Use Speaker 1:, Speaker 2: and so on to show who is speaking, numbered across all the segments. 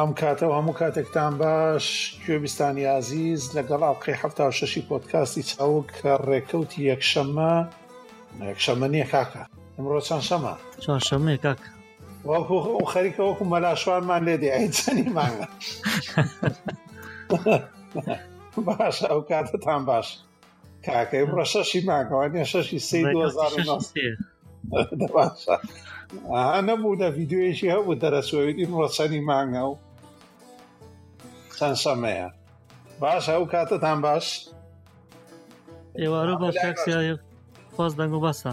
Speaker 1: ئەم کاتە و هەموو کاتێکتان باش کوێبستانی ئازیز لەگەڵ ئاڵلقەی هەفتا و شەشی پۆتکاستی چاوک کە ڕێکەوتی یەکشەممە یەکشەممە نییە کاکە ئەمڕۆ چەند شەمە
Speaker 2: چوارشەمەیە کاکە
Speaker 1: وەکو خەریکە وەکو مەلا شوانمان لێ دێ ئەیچەنی مانگە باش ئەو کاتتان باش کاکەی بڕە شەشی ماکەوانە شەشی سی باشە نەبوو لە ڤیددیوەیەکی هەبوو دەرەسوەویدی ڕەچەنی مانگە و چەند شەمەیە باش ئەو کاتتان باش
Speaker 2: ئێوارە باش خواز دەنگ و
Speaker 3: بەسە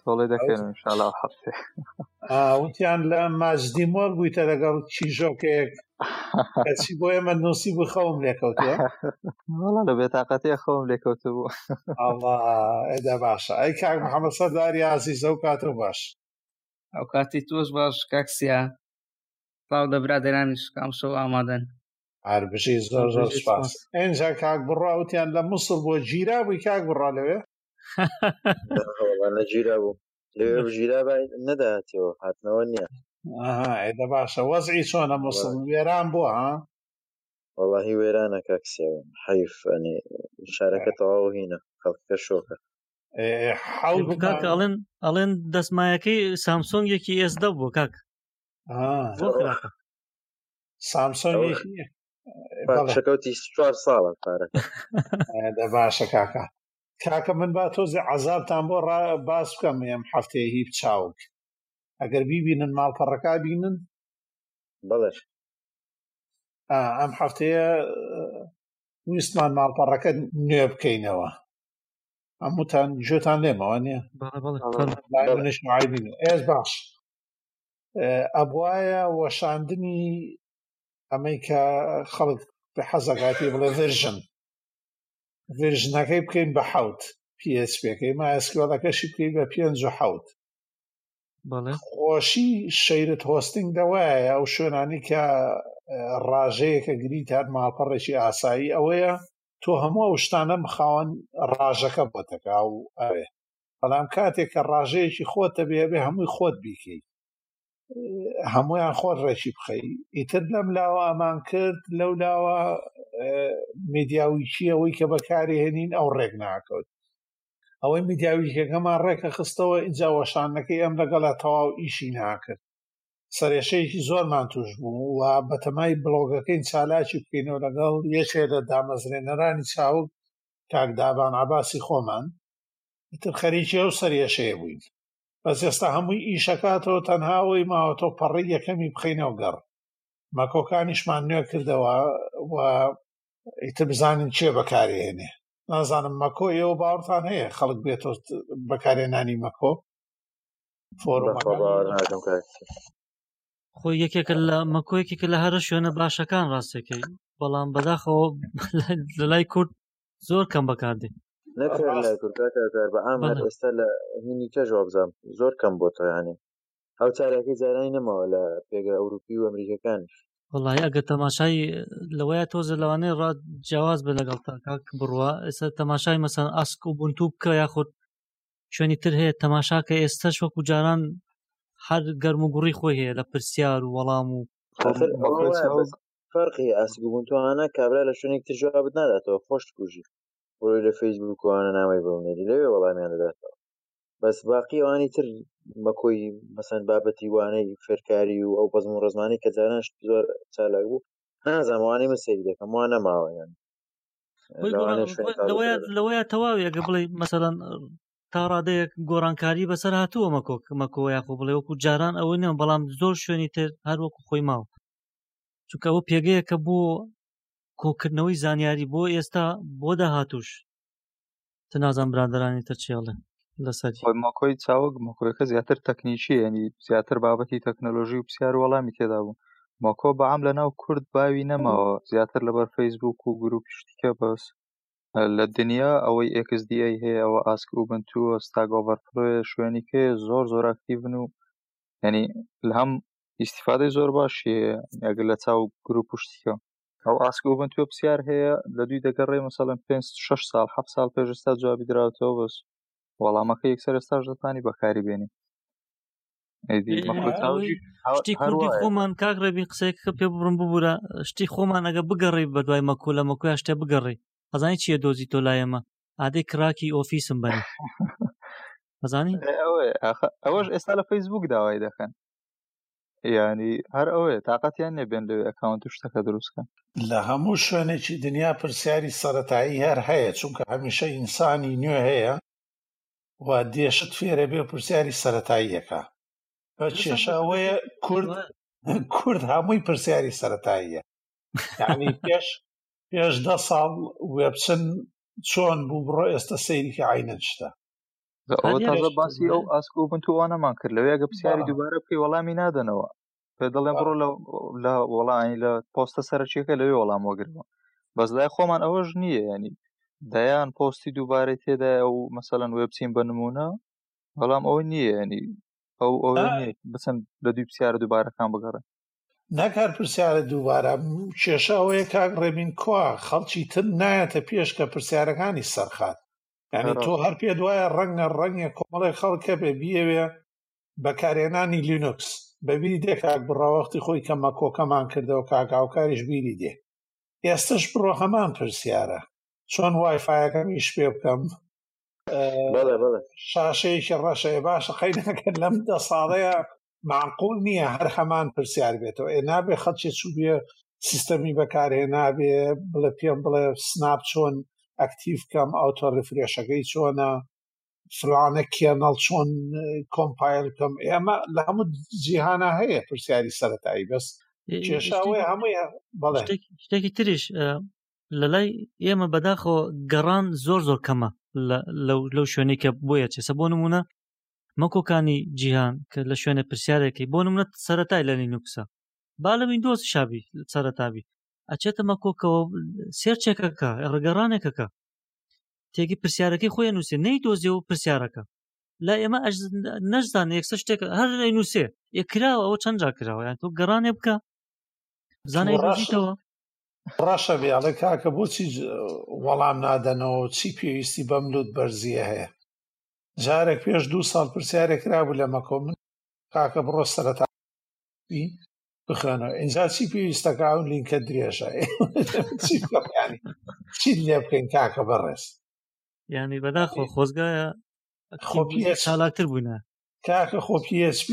Speaker 3: تۆڵێ دەکەن شاڵا هەفتێ
Speaker 1: وتیان لە ماجدی مۆر بوویتە لەگەڵ چیژۆکێک کەچی بۆ ئێمە نووسی بوو خەوم لێکەوتوە
Speaker 3: وڵا لە بێتاقەتێ خەوم لێکەوت بوو
Speaker 1: ئەدا باشە ئەی کاک محەممەد سەداری ئازیزە و کاتە باش
Speaker 4: ئەو کاتی تۆش باش کاکسیا سلااو لە برادێرانی شکام شەو ئامادەن
Speaker 1: هەربژی زۆر زۆر سپاس ئەجا کاک بڕاوتیان لە مسڵ بۆ گیرا بووی کاک بڕا لەوێ
Speaker 5: نەگیرا بوو لەوێ بژیرا نەداتەوە هاتنەوە نییە
Speaker 1: ئێدە باشە وەزعی چۆنە مووسڵ وێران بووە ها
Speaker 5: وەڵی وێرانە کاکسیەوە حیف ئەنی شارەکە تەواو هینە خەڵکەکە شۆکە
Speaker 2: کاک ئەڵێن ئەڵێن دەستمایەکەی سامسۆنگ یەکی ئێزدە بوو کاک
Speaker 1: سامسۆن
Speaker 5: شکەوتی چوار ساڵە پارەکە
Speaker 1: باشە کاکە کاکە من با تۆزێ عەزابتان بۆ ڕا باس بکەم ئێم هەفتەیە هیپ چاوک ئەگەر بیبینن ماڵپەڕەکە بینن
Speaker 5: بەڵێ ئا،
Speaker 1: ئەم هەفتەیە ویستمان ماڵپەڕەکە نوێ بکەینەوە هەمووتان گوێتان لێمەوە نیە بەڵێ بەڵێ بەڵێ. تەڕ لای بەڵێ. منیش نوعای بین ئێز باش ئەبوایە وەشاندنی ئەمەی کە خەڵک بە حەزەکاتی بڵێ ڤێرژن ڤێرژنەکەی بکەین بە حەوت پیسپێکەی ماسکۆلەکەشی بکەی بە پێنج و حەوت بەڵێ خۆشی شەیرت هۆستنگ دەوایە ئەو شوێنانی کە ڕاژەیەکە گری تات ماڵپەڕێکی ئاسایی ئەوەیە تۆ هەموو ئەو شتانە بخاون ڕاژەکە بۆتەکە و ئەوێ بەڵام کاتێک کە ڕاژەیەکی خۆتە بێ بێ هەمووی خۆت بیکەیت هەمویان خۆت ڕێکی بخەی ئیتر لەم لاوە ئەمان کرد لەو لاوە میدیاویچی ئەوەی کە بەکاری هێنین ئەو ڕێک ناکەوت ئەوەی میدیاویچەکەمان ڕێکە خستەوە ئینجا وەشانەکەی ئەم لەگەڵە تەواو ئیشی ناکرد سەرێشەیەکی زۆرمان توش بوو و بەتەمای بڵۆگەکەین چالاکی بکەینەوە لەگەڵ یەکێ لە دامەزرێنەرانی چاوک کاکدابان عباسی خۆمان ئیتر خەریکی ئەو سەرێشەیە بووین بەس ئێستا هەمووی ئیشەکاتەوە تەنها ئەوەی ماوەتۆ پەڕەی یەکەمی بخینەوە گەڕ مەکۆکانیشمان نوێ کردەوە و ئیتر بزانین چێ بەکارێنێ نازانم مەکۆ ئێوە باوەڕتان هەیە خەڵک بێتۆ بەکارێنانی مەکۆ
Speaker 2: خۆ یەکێکە لە مەکۆیەکێکە لە هەرە شوێنە باشەکان ڕاستەکەی بەڵام بەداخەوە لە لای کورد زۆر کەم بەکاردێت
Speaker 5: ئێستا لە هینی کە جوابزانام زۆر کەم بۆ تۆیانێ ئەو چالاکی جارانی نەماوە لە پێگە ئەوروپی و ئەمریکەکانش
Speaker 2: وڵی ئەگە تەماشای لەوەیە تۆزە لەوانەیە ڕات جیاواز بە لەگەڵ تاکاک بڕە ئێستا تەماشای مەسەن ئاسک و بنتو بکە یاخود شوێنی تر هەیە تەماشاکە ئێستش وەکو جاران هەر گەرم و گوڕی خۆی هەیە لە پرسیار و وەڵام و
Speaker 5: فەرقی هەیە ئاسک بوون توانا کابرا لە شوێنێک تر جوابت ناداتەوە خۆشت کوژی بۆی لە فەیسبوک وانە نامەی بەونێری لەوێ وەڵامیان دەداتەوە بەس باقی ئەوانی تر مەکۆی مەسەن بابەتی وانەی فێرکاری و ئەو بەزم و ڕزمانی کە جارانش زۆر چالاک بوو نازانوانەی من سەیری دەکەم وا نەماوەیان
Speaker 2: لەوەیە تەواوی ئەگە بڵێ مەسەەن تا ڕادەیەک گۆڕانکاری بەسەر هاتووە مەکۆک مەکۆ یاخۆ بڵێ وەکو جاران ئەوە نیە بەڵام زۆر شوێنی تر هەروەکو خۆی ماوە چونکە ئەوە پێگەیەکە بۆ کۆکردنەوەی زانیاری بۆ ئێستا بۆ داهاتوش تنازان برادرانی تر چێڵێ لەسەر
Speaker 3: مۆکۆی چاوەک مۆکۆەکە زیاتر تەکنیکی ینی زیاتر بابەتی تەکنەلۆژی و پرسیار وەڵامی تێدا بوو مۆکۆ بەعام لە ناو کورد باوی نەماوە زیاتر لەبەر فەیسبوک و گروپ شتیکە بەس لە دنیا ئەوەی ئکسDA هەیە ئەوە ئاسک و بنتووە ستاگۆڤەرپڕۆە شوێنیکەیە زۆر زۆر ئاکتیڤن و ینی لە هەم ئیسیفادەی زۆر باشی ئەگەر لە چاو گروپ پشتیکە ئەو ئاسک ئۆبن توێ پرسیار هەیە لە دوی دەگەڕێ مەسەڵەن پێ شش ساڵ حەف ساڵ پێشستا جوابی دراوتەوە بەس وەڵامەکە یەکسەر ئێستاش دەتوانانی بەکاری بێنی
Speaker 2: شتی کوردی خۆمان کاک ڕێبی قسەیەکە پێ بڕم ببوورە شتی خۆمان ئەگە بگەڕی بە دوای مەکۆ لە مەکۆیا شتێ بگەڕی ئەزانی چیە دۆزی تۆ لایەمە ئادەی کراکی ئۆفیسم بەری ئەزانی
Speaker 3: ئەوەش ئێستا لە فەیسبوک داوای دەکەن یعنی هەر ئەوەیە تااقەتیان نێ بێن لەوێ ئەکاونت و شتەکە دروستکەن
Speaker 1: لە هەموو شوێنێکی دنیا پرسیاری سەتایی هەر هەیە چونکە هەمیشە ئینسانی نوێ هەیە و دێشت فێرە بێ پرسیاری سەتاییەکە بە کێشە ئەوەیە کورد کورد هەمووی پرسیاری سەتاییە یعنی پێش پێش دە ساڵ وێبچن چۆن بوو بڕۆ ئێستا سەیریکە عینەن شتە
Speaker 3: ئەوە تازە باسی ئەو ئاسک و بنت وانەمان کرد لەوێ گە پرسیاری دووبارە بکەی وەڵامی نادەنەوە پێ دەڵێن بڕۆ لە وەڵانی لە پۆستە سەرچیەکە لەوێ وەڵام وەگرەوە بەس لای خۆمان ئەوەش نییە ینی دەیان پۆستی دووبارەی تێدا ئەو مەسەەن وێبچین بە نمونە بەڵام ئەوە نییە ینی ئەو ئەو بچن لە دوی پرسیارە دووبارەکان بگەڕن
Speaker 1: ناکار پرسیارە دووبارە کێشە ئەوەیە کاک ڕێبین کوا خەڵکی تر نایەتە پێش کە پرسیارەکانی سەرخات یعنی تۆ هەر پێ دوایە ڕەنگە ڕەنگە کۆمەڵی خەڵکە بێ بیەوێ بەکارێنانی لینوکس بەبیری دێ کاک بڕاوەختی خۆی کە مەکۆکەمان کردەوە کاکاوکاریش بیری دێ ئێستش بڕۆ هەمان پرسیارە چۆن وایفاەکەمیش پێ بکەم شاشەیەکی ڕەشەیە باشە قەینەکە لەم دە ساڵەیە مەعقول نییە هەر هەمان پرسیار بێتەوە ئێ نابێ خەڵکێ چوو بێ سیستەمی بەکارهێنابێ بڵێ پێم بڵێ سناپ چۆن ئەکتیڤ کەم ئەوتۆ ڕفرێشەکەی چۆنە فلانە کێنەڵ چۆن کۆمپایل کەم ئێمە لە هەموو جیهانە هەیە پرسیاری سەتایی بەس کێشاوەی هەمووی بەڵێ
Speaker 2: شتێکی تریش لە لای ئێمە بەداخۆ گەڕان زۆر زۆر کەمە لەو شوێنێکە بۆیە چێسە بۆ نمونە مەکۆکانی جیهان کە لە شوێنە پرسیارێکی بۆ نمونە سەتای لە لینوکسە با لە وینندۆز شابی سەرتابی ئەچێتە مەکۆکەوە سێرچێکەکە ڕگەڕانێکەکە تێگە پرسیارەکەی خۆی نووسێ نەی دۆزێ و پرسیارەکە لا ئێمە نەزان یەکسە شتێک هەر نووسێ یەکراوە ئەوە چەند جاکراوە یان تۆ گەڕانێ بکە زانەوە
Speaker 1: ڕاشە بێڵێ کاکە بۆچی وەڵام نادەنەوە چی پێویستی بەم لوت بەرزیە هەیە جارێک پێش دوو ساڵ پرسیارێک کرابوو لە مەکۆ من کاکە بڕۆ سەرەتا بخوێنەوە ئینجا چی پێویستەکە ئەو لینکە درێژە چی لێ بکەین کاکە بەڕێز
Speaker 2: ینی بەداخۆ خۆزگایە خۆپی چالاکتر بووینە
Speaker 1: کاکە خۆ PSP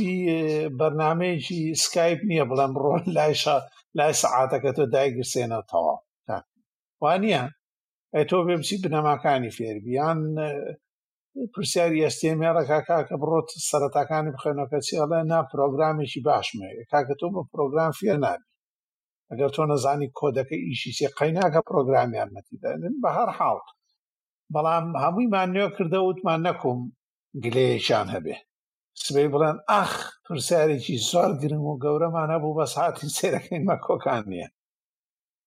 Speaker 1: بەرنمەیەکی سکایپ نییە بڵێم بڕۆ لایشە لای سەعاتەکە تۆ دایگرسێنە تەواو وانە ئەی تۆ بێ بچی بنەماکانی فێربی یان پرسیاری ئەستێمێڕەکە کاکە بڕۆت سەرەتاکانی بخێنەکە چێڵێ نا پرۆگرامێکی باشمێ کاکە تۆ بە پرۆگرام فێر نابی ئەگەر تۆ نەزانی کۆدەکە ئیشی چێ قەیناکە پرۆگرامیان نەتیدادن بە هەر حاڵ بەڵام هەموویمان نوێ کردە وتمان نەکوم گلەیەکیان هەبێ سبەی بڵێن ئاخ پرسیارێکی زۆر گرنگ و گەورەمان هەبوو بەس هاتی سێرەکەین مەکۆکان نییە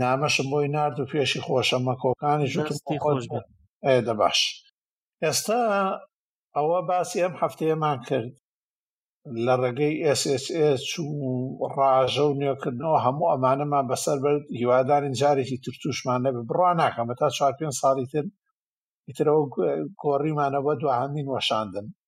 Speaker 1: نامەشم بۆی نرد و پێشی خۆشە مەکۆکانی ژوتی خۆش دە باش ئێستا ئەوە باسی ئەم هەفتەیەمان کرد لە ڕێگەی SSS و ڕاژە و نوێکردنەوە هەموو ئەمانەمان بەسەر بەر هیوادارین جارێکی تر تووشمان نەبێ بڕا ناکەمە تا چوار پێ ساڵی تر ئیترەوە گۆڕیمانەوە دواهامین وەشاندن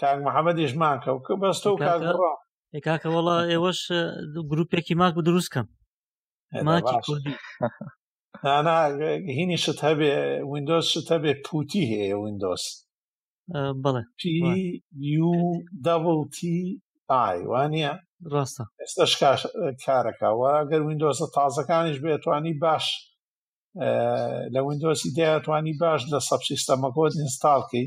Speaker 1: کاک
Speaker 3: محەممەدیش ماکە
Speaker 1: و کە بەستە و کاکڕۆ
Speaker 2: کاکە وڵا ئێوەش گروپێکی ماک دروست کەم ماکی کوردی
Speaker 1: هینی شت هەبێ وینندۆز شت هەبێ پوتی هەیە وینندۆز
Speaker 2: بڵێ
Speaker 1: ئای وانە
Speaker 2: ڕاستە
Speaker 1: ئێستش کارەکەەوە گەر وینندۆزە تازەکانیش بێتوانی باش لە وینندۆسی دەیانتوانی باش لە سەبسیستەمەکۆت ئینستاالکەی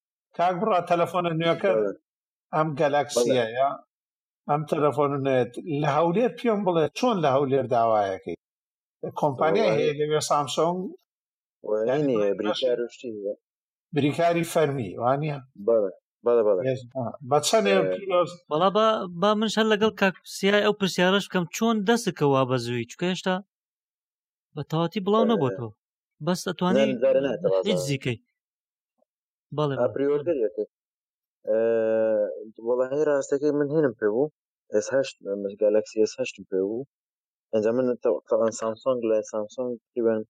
Speaker 1: کاک بڕا تەلەفۆنە نوێەکە ئەم گەلاکسیە ئەم تەلەفۆن نێت لە هەولێر پێم بڵێ چۆن لە هەولێر داوایەکەی کۆمپانیا هەیە لەوێ سامسۆنگ بریکاری فەرمی وانە بە چەندێ
Speaker 2: بەڵا با من هەر لەگەڵ کاکسیای ئەو پرسیارش بکەم چۆن دەستکەوا بە زووی چکە هێشتا بە تەواتی بڵاو نەبووەوە بەس ئەتوانین هیچ زیکەی بەڵێ
Speaker 5: وڵی ڕاستەکەی من هێنم پێ بوو ئێس هەشت گەلەکسی ئێس هەشتم پێ بوو ئەجا من تەوان سامسۆنگ لە سامسۆنگ تیبن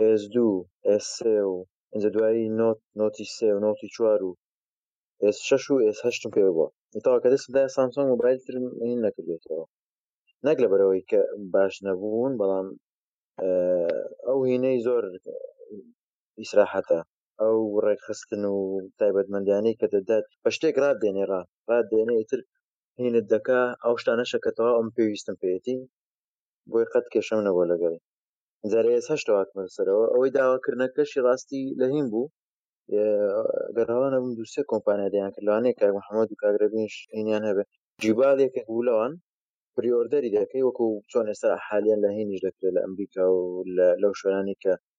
Speaker 5: ئێس دوو ئێس سێ و ئەجا دوایی نۆت نۆتی سێ و نۆتی چوار و ئێس شش و ئێس هەشتم پێ بووە تاوا کە دەستدا سامسۆنگ موبایل ترم نەکردێتەوە نەک لە بەرەوەی کە باش نەبوون بەڵام ئەو هینەی زۆر ئیسراحەتە. ئەو ڕێکخستن و تایبەتمەندیانەی کە دەدات بە شتێک ڕات دێنێ ڕا ڕات دێنێ ئیتر هینت دەکا ئەو شتانەشە کە تەواو ئەم پێویستم پێیەتی بۆی قەت کێشەم نەبووە لەگەڵ جارێ ئێس هەشتەوە هاتمە سەرەوە ئەوەی داواکردنەکەشی ڕاستی لە هین بوو گەڕاوانە بووم دووسێ کۆمپانیا دەیان کرد لەوانەیە کاک محەممەد و کاگرەبیش هینیان هەبێ جیبال یەکێک بوو لەوان پریۆردەری دەکەی وەکو چۆن ئێستا حالیان لە هینیش دەکرێت لە ئەمریکا و لەو شوێنانی کە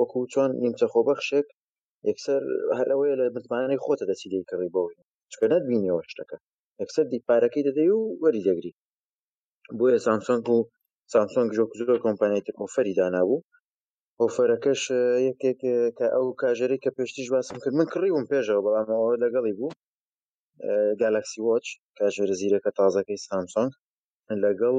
Speaker 5: وەکو چۆن نیمچە خۆبەخشێک یەکسەر هەر ئەوەیە لە متمانەی خۆتە دەچی دەی کڕی بەوەی چکە نەتبینیەوە شتەکە یەکسەر دی پارەکەی دەدەی و وەری دەگری بۆیە سامسۆنگ و سامسۆنگ ژۆک زۆر کۆمپانیتی ئۆفەری دانابوو ئۆفەرەکەش یەکێک کە ئەو کاژەری کە پێشتیش باسم کرد من کڕیوم پێشەوە بەڵام ئەوە لەگەڵی بوو گالاکسی وۆچ کاژێرە زیرەکە تازەکەی سامسۆنگ لەگەڵ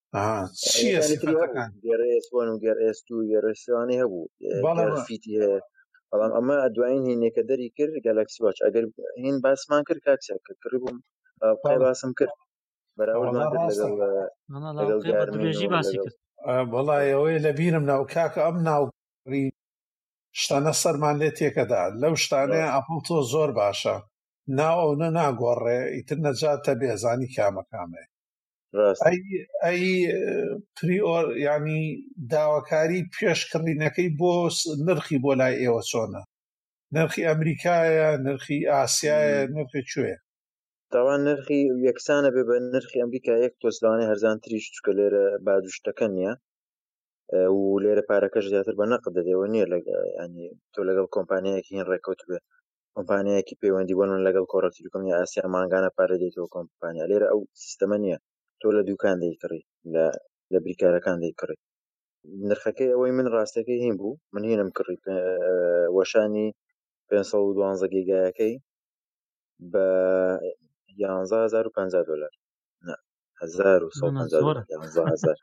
Speaker 5: گەرێسۆن و گەر ئێست و گەرەشوانی هەبوو فیتی هەیە بەڵام ئەمە دوایین هینێکە دەری کرد گەلەکسی واچ ئەگەر هین باسمان کرد کاکسە کە کڕی بووم پای باسم کرد بەراوردێژی باسی کرد
Speaker 1: بەڵای ئەوەیە لە بیرم ناو کاکە ئەم ناو شتانە سەرمان لێ تێکەدا لەو شتانەیە ئەپڵ تۆ زۆر باشە ناو ئەو نە ناگۆڕێ ئیتر نەجاتە بێزانی کامەکامێ ئەی پریۆر ینی داواکاری پێشکڕینەکەی بۆ نرخی بۆ لای ئێوە چۆنە نرخی ئەمریکایە نرخی ئاسیایە نرخی کوێ
Speaker 5: داوا نرخی یەکسانە بێ بە نرخی ئەمریکا یەک تۆزلانێ هەرزان تریش چکە لێرە بادوشتەکە نییە و لێرە پارەکەش زیاتر بە نەق دەدەوە نییە لە ینی تۆ لەگەڵ کۆمپانیایەکی هین ڕێکوت بێ کۆمپانیایەکی پەیوەندی بۆ من لەگەڵ کۆڕەکی دوکم یا ئاسیا مانگانە پارە دێتەوە کۆمپانیا لێرە ئەو سیستەمە نییە تۆ لە دوکان دەیکڕی لە لە بریکارەکان دەیکڕی نرخەکەی ئەوەی من ڕاستەکەی هین بوو من هینم کڕی وەشانی 512 گیگایەکەی بە 11550 دلار نه 1150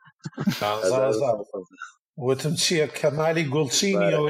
Speaker 1: وتم چییە کەمالی گوڵچینیەوە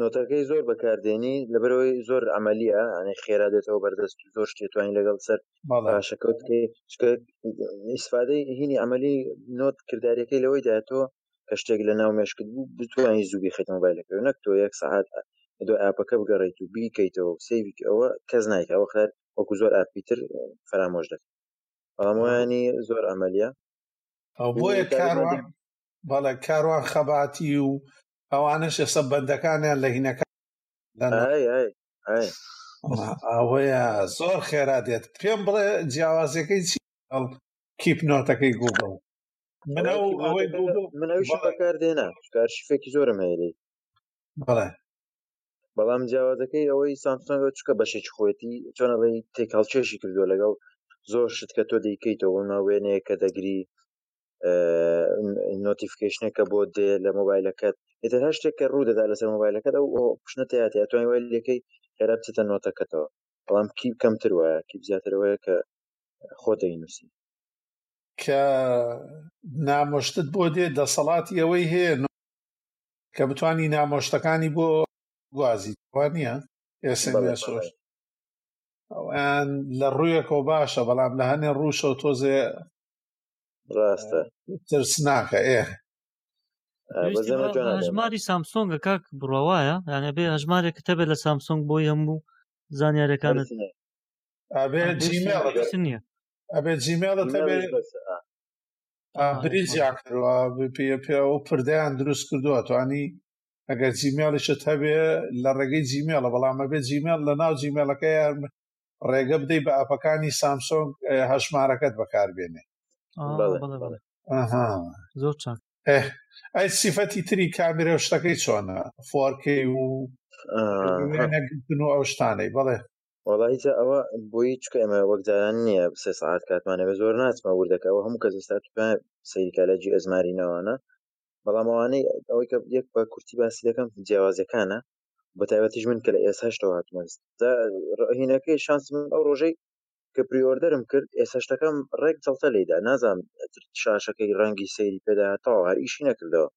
Speaker 1: نۆتەکەی
Speaker 5: زۆر بەکاردێنی لەبەرەوەی زۆر ئەعملیە ئەنی خێرا دێتەوە بەردەست زۆر شتێتوانی لەگەڵ سەر شەکەوت ئیسفادەی هینی ئەمەلی نۆت کردارەکەی لەوەی داتەوە کە شتێک لە ناو مێشکت بوو بتوانانی زووبی خێت مۆبایلەکە نەک تۆ یەک سەعات دو ئاپەکە بگەڕیت و بیکەیتەوە سیویک ئەوە کەس نایت ئەوە خەر وەکو زۆر ئاپیتر فەرامۆش دەکەن ئەڵامۆیانی زۆر ئەمەلیە
Speaker 1: بۆیە کاروان بەڵێ کاروان خەباتی و ئەوانش ئێستا بەندەکانیان لە هینەکان ئەوەیە زۆر خێرا دێت پێم بڵێ جیاوازەکەی چی کیپ نۆتەکەی گوگڵ
Speaker 5: من ئەوەی گوگڵ من ئەوش بەکار دێنا کارشفێکی زۆرم هەیری
Speaker 1: بڵێ
Speaker 5: بەڵام جیاوازەکەی ئەوەی سامسۆنگ چکە بەشێک خۆێتی چۆنەڵی تێکهڵچێشی کردو لەگەڵ زۆر شت کە تۆ دەیکەیتەوە ناوێنەیە کە دەگری نۆتیفکیشنە کە بۆ دێ لە مۆبایلەکەت ئێتر هەر شتێک کە ڕوو دەدا لەسەر مۆبایلەکەت ئەو پشنە تیاتی ئەتوانی وای لەکەی خێرا بچێتە نۆتەکەتەوە بەڵام کی کەمتر وایە کی زیاترەوەیە کە خۆ دەینووسی
Speaker 1: کە نامۆشتت بۆ دێ دەسەڵاتی ئەوەی هەیە کە بتانی نامۆشتەکانی بۆ گوازی وانە ئەویان لە ڕوویەکەوە باشە بەڵام لە هەنێ ڕووشەوە تۆزێ
Speaker 5: ڕاستە
Speaker 1: ترسناکە ئێ
Speaker 2: هەژماری سامسۆنگە کاک بڕواایە یانە بێ هەژمارێک کتەبێ لە سامسۆنگ بۆی هەموو زانیارەکانت
Speaker 1: ئەبێ نییە ئەبێ جیمێڵت هەبێ بریزیان کردوە پێ و پردیان دروست کردووە توانی ئەگەر جیمێڵیشت هەبێ لە ڕێگەی جیمێڵە بەڵام ئەبێ جیمێڵ لە ناو جیمێڵەکە ڕێگە بدەی بە ئەپەکانی سامسۆنگ هەژمارەکەت بەکاربێنێ
Speaker 2: زۆر چەند
Speaker 1: ئەی سیفەتی تری کامیرە شتەکەی چۆنە فۆرکەی و ئەو شتانەی بڵێ
Speaker 5: وڵیتە ئەوە بۆی چکە ئەمە وەکداران نییە سێ ساعت کاتمانە بە زۆر ناچمە وردەکەەوە هەموو کە زستا سەیریکە لە جی ئەزماری ناوانە بەڵام ئەوانەی ئەوەی کە یەک بە کورتی باسی دەکەم جیاوازەکانە بە تایبەتیش من کە لە ئێس هەشتەوە هاتمە هینەکەی شانس من ئەو ڕۆژەی کە پریۆردەرم کرد ئێس هەشتەکەم ڕێک جڵتە لێدا نازانم شاشەکەی ڕەنگی سەیری پێدا تاو هەر ئیشی نەکردەوە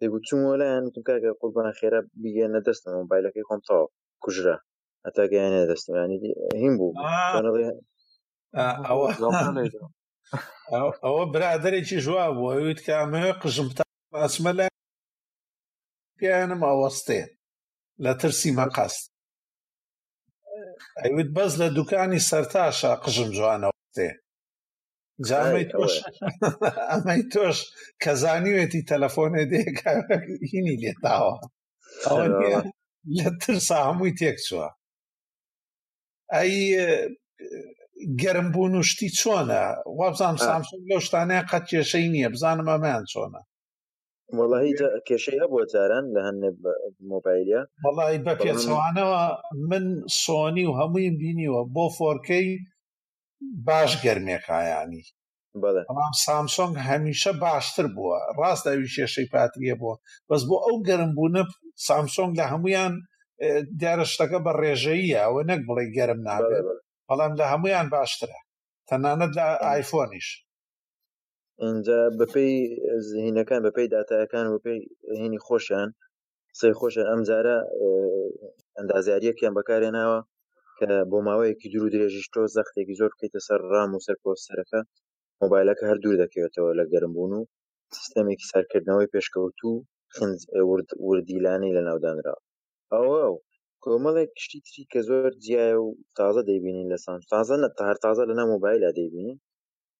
Speaker 5: دەگوت چوم لایەن کاکە قوربان خێرا بگەێنە دەستم مۆبایلەکەی خۆم تاو کوژرا هەتا گەیانە دەستمانی هیم بوو
Speaker 1: ئەوە ئەوە برادێکی ژوا بووە ویت کامێ قژم باسمە لای پیانم ئەوەستێ لە ترسی مەقەست ئەیوت بەس لە دوکانی سەرتاشە قژم جوانەوەستێ جامی تۆش ئەمەی تۆش کە زانیوێتی تەلەفۆنێ دێکینی لێتاوە ئەوە لە ترسا هەمووی تێک چووە ئەی گەرم بوون و شتی چۆنە وابزانام سامسۆن لەو شتانیان قەت کێشەی نییە بزانم ئەمەیان چۆنە
Speaker 5: وەڵی کێشەی هەبووە جاران لە هەند مۆبایلە
Speaker 1: وڵی بە پێچەوانەوە من سۆنی و هەموویم بینیوە بۆ فۆرکەی باش گەرمێکایانی بەڵێ بەڵام سامسۆنگ هەمیشە باشتر بووە ڕاست داوی کێشەی پاتریە بووە بەس بۆ ئەو گەرم بوونە سامسۆنگ لە هەمویان دیارە شتەکە بە ڕێژەیە ئەوە نەک بڵێ گەرم نابێت بەڵام لە هەمویان باشترە تەنانەت لە ئایفۆنیش
Speaker 5: ئینجا بەپی زیینەکان بەپی دااتەکان و پێی هینی خۆشیان قسەی خۆشە ئەم جارە ئەندازیاریەکیان بەکارێ ناوە کە بۆ ماوەیەکی دوور درێژیش تۆ زەختێکی زۆر بکەیتە سەر ڕام و سەر پۆستەرەکە مۆبایلەکە هەر دوور دەکەوێتەوە لە گەرمبوون و سیستەمێکی سەرکردنەوەی پێشکەوتوو وردیلانی لە ناودانراوە ئەوە و کۆمەڵێک کشتی تری کە زۆر جیایە و تازە دەیبینین لە سام تازە نە هەر تازە لە ناو مۆبایلە دەیبین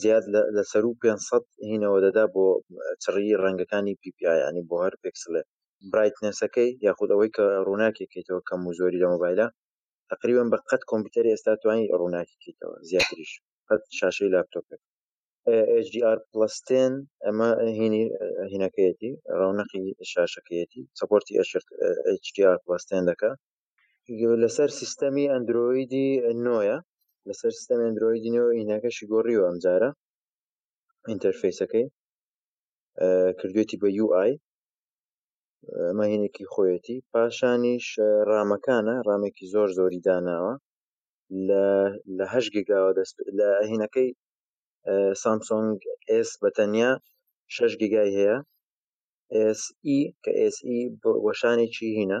Speaker 5: زیاد لە سەروو پێنج سەد هینەوە دەدا بۆ چڕیی ڕەنگەکانی PPI یانی بۆ هەر پێکسلێک برایتنێسەکەی یاخود ئەوەی کە ڕووناکی کەیتەوە کەم و زۆری لە مۆبایلە تقریبا بە قەد کۆمپیوتەری ئێستا توانی ڕووناکی کەیتەوە زیاتریش قەد شاشەی لاپتۆپێک HDR Plus 10 ئەمە هینی هینەکەیەتی ڕەونەقی شاشەکەیەتی سەپۆرتی HDR Plus 10 دەکە لەسەر سیستەمی ئەندرۆیدی نۆە لەسەر سیستەم ئەندرۆیدی نۆ ئینەکەشی گۆڕیوە ئەمجارە ئینتەرفیسەکەی کردوێتی بە یو آی ماهینێکی خۆیەتی پاشانیش ڕامەکانە ڕامێکی زۆر زۆری داناوە لە هەش گگاوە دەست لە هینەکەی سامسۆنگ ئس بە تەنیا شش گگای هەیە SE کە SE وەشانێکی هینە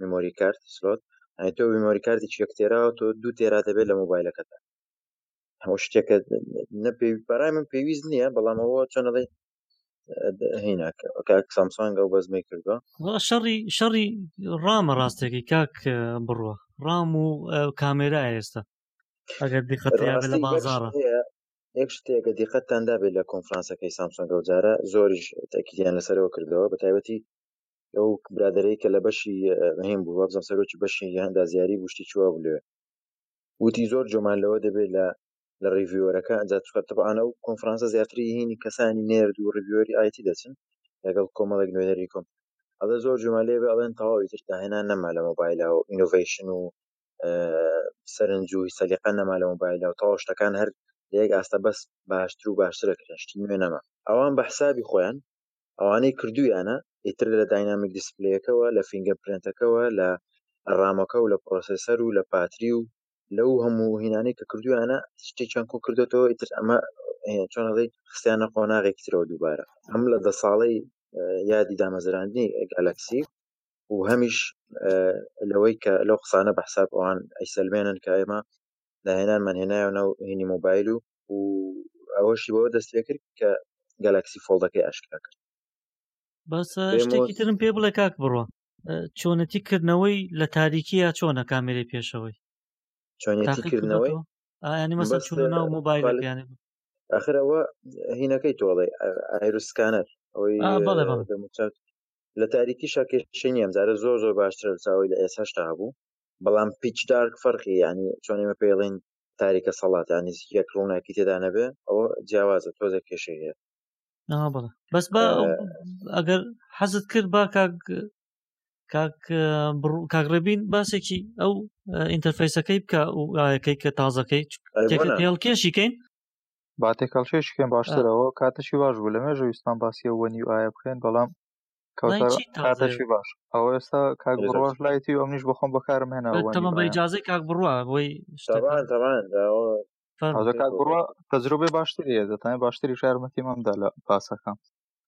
Speaker 5: میمۆری کارت سلۆت ئەی تۆ میمۆری کارتێکی یەک تێرا تۆ دوو تێرا دەبێت لە مۆبایلەکەدا ئەو شتێکە نە پێ بەڕای من پێویست نییە بەڵام ئەوە چۆنەڵی هیناکە سامسانگە و بەزمەی کردووە
Speaker 2: شەڕی شەڕی ڕامە ڕاستێکی کاک بڕوە ڕام و کامێرا ئێستا ئەگەر دیخەت لە بازارە
Speaker 5: یەک شتێکە دیقەتتان دابێت لە کۆنفرانسەکەی سامسۆنگە و جارە زۆریش تەکییان لەسەرەوە کردەوە بە تایبەتی ئەو برادرەی کە لە بەشی هەیم بوو وابزان سەرۆکی بەشی هەندازیاری بوشتی چوە بلێ وتی زۆر جۆمان لەوە دەبێت لە لە ڕیڤیۆرەکە ئەجا تخەتبانە و کۆنفرانسە زیاتری هینی کەسانی نێرد و ڕیڤیۆری ئایتی دەچن لەگەڵ کۆمەڵێک نوێنەری کۆم ئەڵێ زۆر جومان لێ ئەڵێن تەواوی تر داهێنا نەما لە مۆبایلە و ئینۆڤیشن و سەرنج و سەلیقە نەما لە مۆبایلە و تەواو شتەکان هەر لەیەک ئاستە بەس باشتر و باشترەکرێن شتی نوێ نەما ئەوان بە حسابی خۆیان ئەوانەی کردویانە ئیتر لە داینامیک دیسپلەیەکەوە لە فینگەر پرێنتەکەوە لە ڕامەکە و لە پرۆسێسەر و لە پاتری و لەو هەموو هینانەی کە کردویانە شتێکیان کۆ کردێتەوە ئیتر ئەمە چۆنڵی خستیانە قۆناغێکی ترەوە دووبارە ئەم لە دە ساڵەی یادی دامەزراندنی گەلەکسی و هەمیش لەوەی کە لەو قسانە بە حساب ئەوان ئەیسەلمێنن کە ئێمە داهێنانمان هێنایە ناو هینی مۆبایل و و ئەوەشی بەوە دەست پێ کرد کە گەلاکسی فۆڵدەکەی ئاشکرا کرد
Speaker 2: بەسە شتێکی ترم پێ بڵێ کاک بڕۆ چۆنەتی کردنەوەی لە تاریکی یا چۆنە کامێری پێشەوەی
Speaker 5: چۆنەتی
Speaker 2: کردنەوەی ئاینی مەسە چون ناو مۆبایل
Speaker 5: بیانێ ئەخرەوە هینەکەی تۆڵێ ئایروسکانەر ئەوەی لە تاریکی شاکێشی نیەم زارە زۆر زۆر باشتر چاوی لە ئێسهشتا هەبوو بەڵام پیچ دارک فەرقی ینی چۆنێمە پێڵین تاریکە سەڵات یانی یەک ڕووناکی تێدا نەبێ ئەوە جیاوازە تۆزە کێشەی هەیە بڵێ
Speaker 2: بەس با ئەگەر حەزت کرد با کاک کاک ڕێبین باسێکی ئەو ئینتەرفیسەکەی بکە و ئاەکەی کە تازەکەی هێڵکێشیکەین
Speaker 3: با تێکەڵکێشکەین باشترەوە کاتەشی باش بوو لە مێژە ویستان باسی ئەوەنی و ئایا بکەین بەڵام ئەوە ئێستا کاک بڕۆژ لایتی و ئەمنیش بخۆم بەکارم
Speaker 2: هێناوەمە بەجازی کاک بڕە بۆی
Speaker 3: کاک بڕە تەجربەی باشتری دەتانێت باشتری شارمەتی مەمدا لە پاسەکەم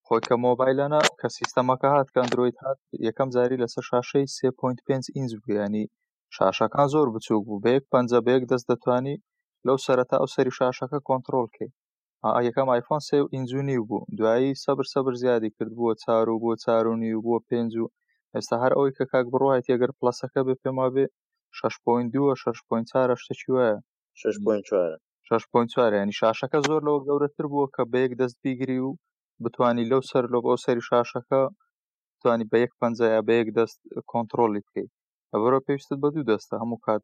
Speaker 3: خۆی کە مۆبایلەنە کە سیستەمەکە هات کە ئەندروید هات یەکەم زاری لەسەر شاشەی 3.5 ئینج بوویانی شاشەکان زۆر بچوک بوو بەیەک پەنجە بەیەک دەست دەتوانی لەو سەرەتا ئەو سەری شاشەکە کۆنتترۆلکەی ئا یەکەم ئایفۆن سێ و ئینجو نیو بوو دوایی سەبر سەبر زیادی کرد بووە چار و بۆ چار و نیو بووە پێنج و ئێستا هەر ئەوەی کە کاک بڕوایەتی ئەگەر پڵەسەکە بێ پێم وابێ شەش پۆینت دووە شەش پۆینت چارە شتێکی وایە شەش پۆینت چوارە شەش پۆینت چوارە یعنی شاشەکە زۆر لەوە گەورەتر بووە کە بە یەک دەست بیگری و بتانی لەو سەر لۆ بەو سەری شاشەکە توانی بە یەک پەنجە یا بە یەک دەست کۆنتترۆلی بکەیت ئەبەرەوە پێویستت بە دوو دەستە هەموو کات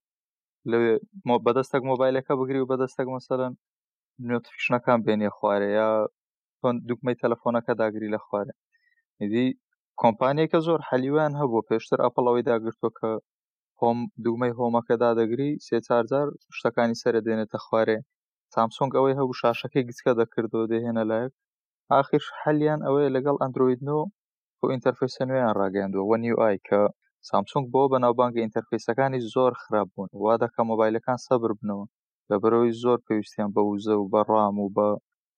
Speaker 3: لەوێ مۆ بەدەستێک مۆبایلەکە بگری و بەدەستێک مەسەرەن نۆتفیشنەکان بێنێ خوارێ یا دوکمەی تەلەفۆنەکە داگری لە خوارێ دی کۆمپانیەکە زۆر حەلیوان هەبوو پێشتر ئەپڵەوەی داگرتووە کە هۆم دوگمەی هۆمەکە دادەگری سێ چارجار شتەکانی سەرە دێنێتە خوارێ سامسۆنگ ئەوەی هەبوو شاشەکەی گچکە دەکردەوە دەهێنە لایەک آخر حەلیان ئەوەیە لەگەڵ ئەندرویدنۆ بۆ ئینتەرفیسە نوێیان ڕاگەاندوە وە نیو ئای کە سامسۆنگ بۆ بەناوبانگە ئینتەرفیسەکانی زۆر خراپ بوون وا دەکە مۆبایلەکان سەبر بنەوە لە بەرەوەی زۆر پێویستیان بە وزە و بە ڕام و بە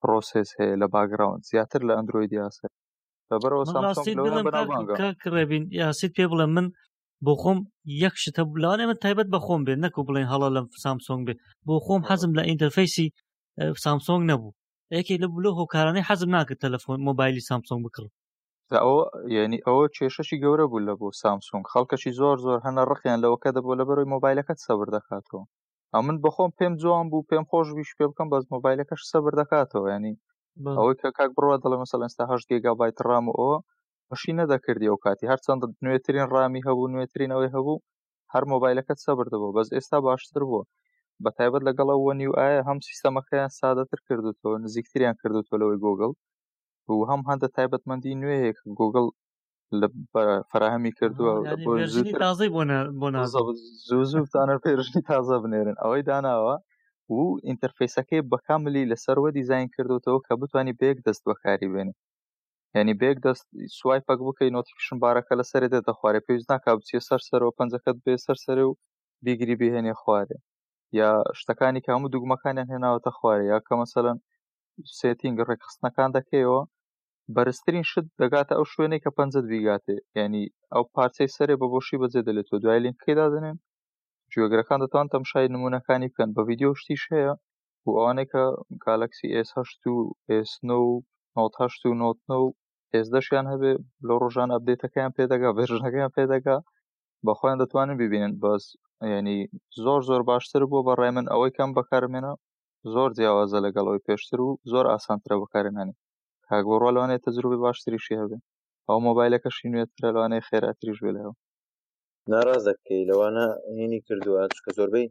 Speaker 3: پرۆسس هەیە لە باگراوند زیاتر لە ئەندروۆیدی ئاسە لەبەرەوە
Speaker 2: ڕێبین یاسیت پێ بڵێ من بۆ خۆم یەک شتە بلاانێ من تایبەت بە خۆم بێت نەکو بڵێن هەڵە لەم سامسۆنگ بێت بۆ خۆم حەزم لە ئینتەرفیسی سامسۆنگ نەبوو یەکێک لە بلۆ هۆکارانەی حەزم ناکرد تەلەفۆن مۆبایلی سامسۆنگ بکڕم
Speaker 3: ئەوە یعنی ئەوە کێشەشی گەورە بوو لە بۆ سامسونگ خەڵکەشی زۆر زۆر هەنە ڕقیان لەوەکە دەبوو لە بەرەوەی مۆبایلەکەت سەبر دەکاتەوە ئەو من بەخۆم پێم جوان بوو پێم خۆش ویش پێ بکەم بەس مۆبایلەکەش سەبر دەکاتەوە ینی ئەوەی کە کاک بڕە دەڵێ مەسەل ئێستا هەشت گێگا بای ڕام و ئەوە بەشی نەدەکردی ئەو کاتی هەرچەند نوێترین ڕامی هەبوو نوێترین ئەوەی هەبوو هەر مۆبایلەکەت سەبر دەبوو بەس ئێستا باشتر بووە بە تایبەت لەگەڵ ئەوە نیو ئایا هەم سیستەمەکەیان سادەتر کردوتەوە نزیکتریان کردوتۆ لەوەی گۆگل و هەم هەندە تایبەتمەندی نوێ هەیە گۆگل لە فراهەمی کردووە زوو زووتانە پێرشنی تازە بنێرن ئەوەی داناوە و ئینتەرفیسەکەی بەکاملی لەسەروە دیزین کردوتەوە کە بتانی بێک دەست بەکاری بێنی ینی بێک دەست سوای پەک بکەی نۆتیفیشن بارەکە لە سەرێ دێتە خوارێ پێویست ناکە بچێ سەر سەرەوە پەنجەکەت بێ سەر سەرێ و بیگری بهێنێ خوارێ یا شتەکانی کە هەموو دوگمەکانیان هێناوەتە خوارێ یا کە مەسەەن سێتینگ ڕێکخستنەکان دەکەیەوە بەرزترین شت دەگاتە ئەو شوێنێک کە پەنجەت بیگاتێ ینی ئەو پارچەی سەرێ بە بۆشی بەجێ دەلێتەوە دوای لینکەکەی دادنێن گوێگرەکان دەتوان تەمشای نمونونەکانی بکەن بە ڤیددیو شتیش هەیە و ئەوانەی کە گالکسی ئێسهشت و ئێسنۆ و نۆتهشت و نۆتنە و ئێزدەشیان هەبێ لە ڕۆژان ئەبدێتەکەیان پێدەگا بێژنەکەیان پێدەگا بەخۆیان دەتوانن ببینن بەس ینی زۆر زۆر باشتر بووە بە ڕای من ئەوەی کەم بەکارمێنە زۆر جیاوازە لەگەڵ ئەوی پێشتر و زۆر ئاسانترە بەکارێنانی کاک بڕوا لەوانەیە تەجروبەی باشتریشی هەبێ ئەو مۆبایلەکەشی نوێترە لەوانەیە خێراتریش بێ لەو
Speaker 5: ناڕاست دەکەی لەوانە هینی کردووە چکە زۆربەی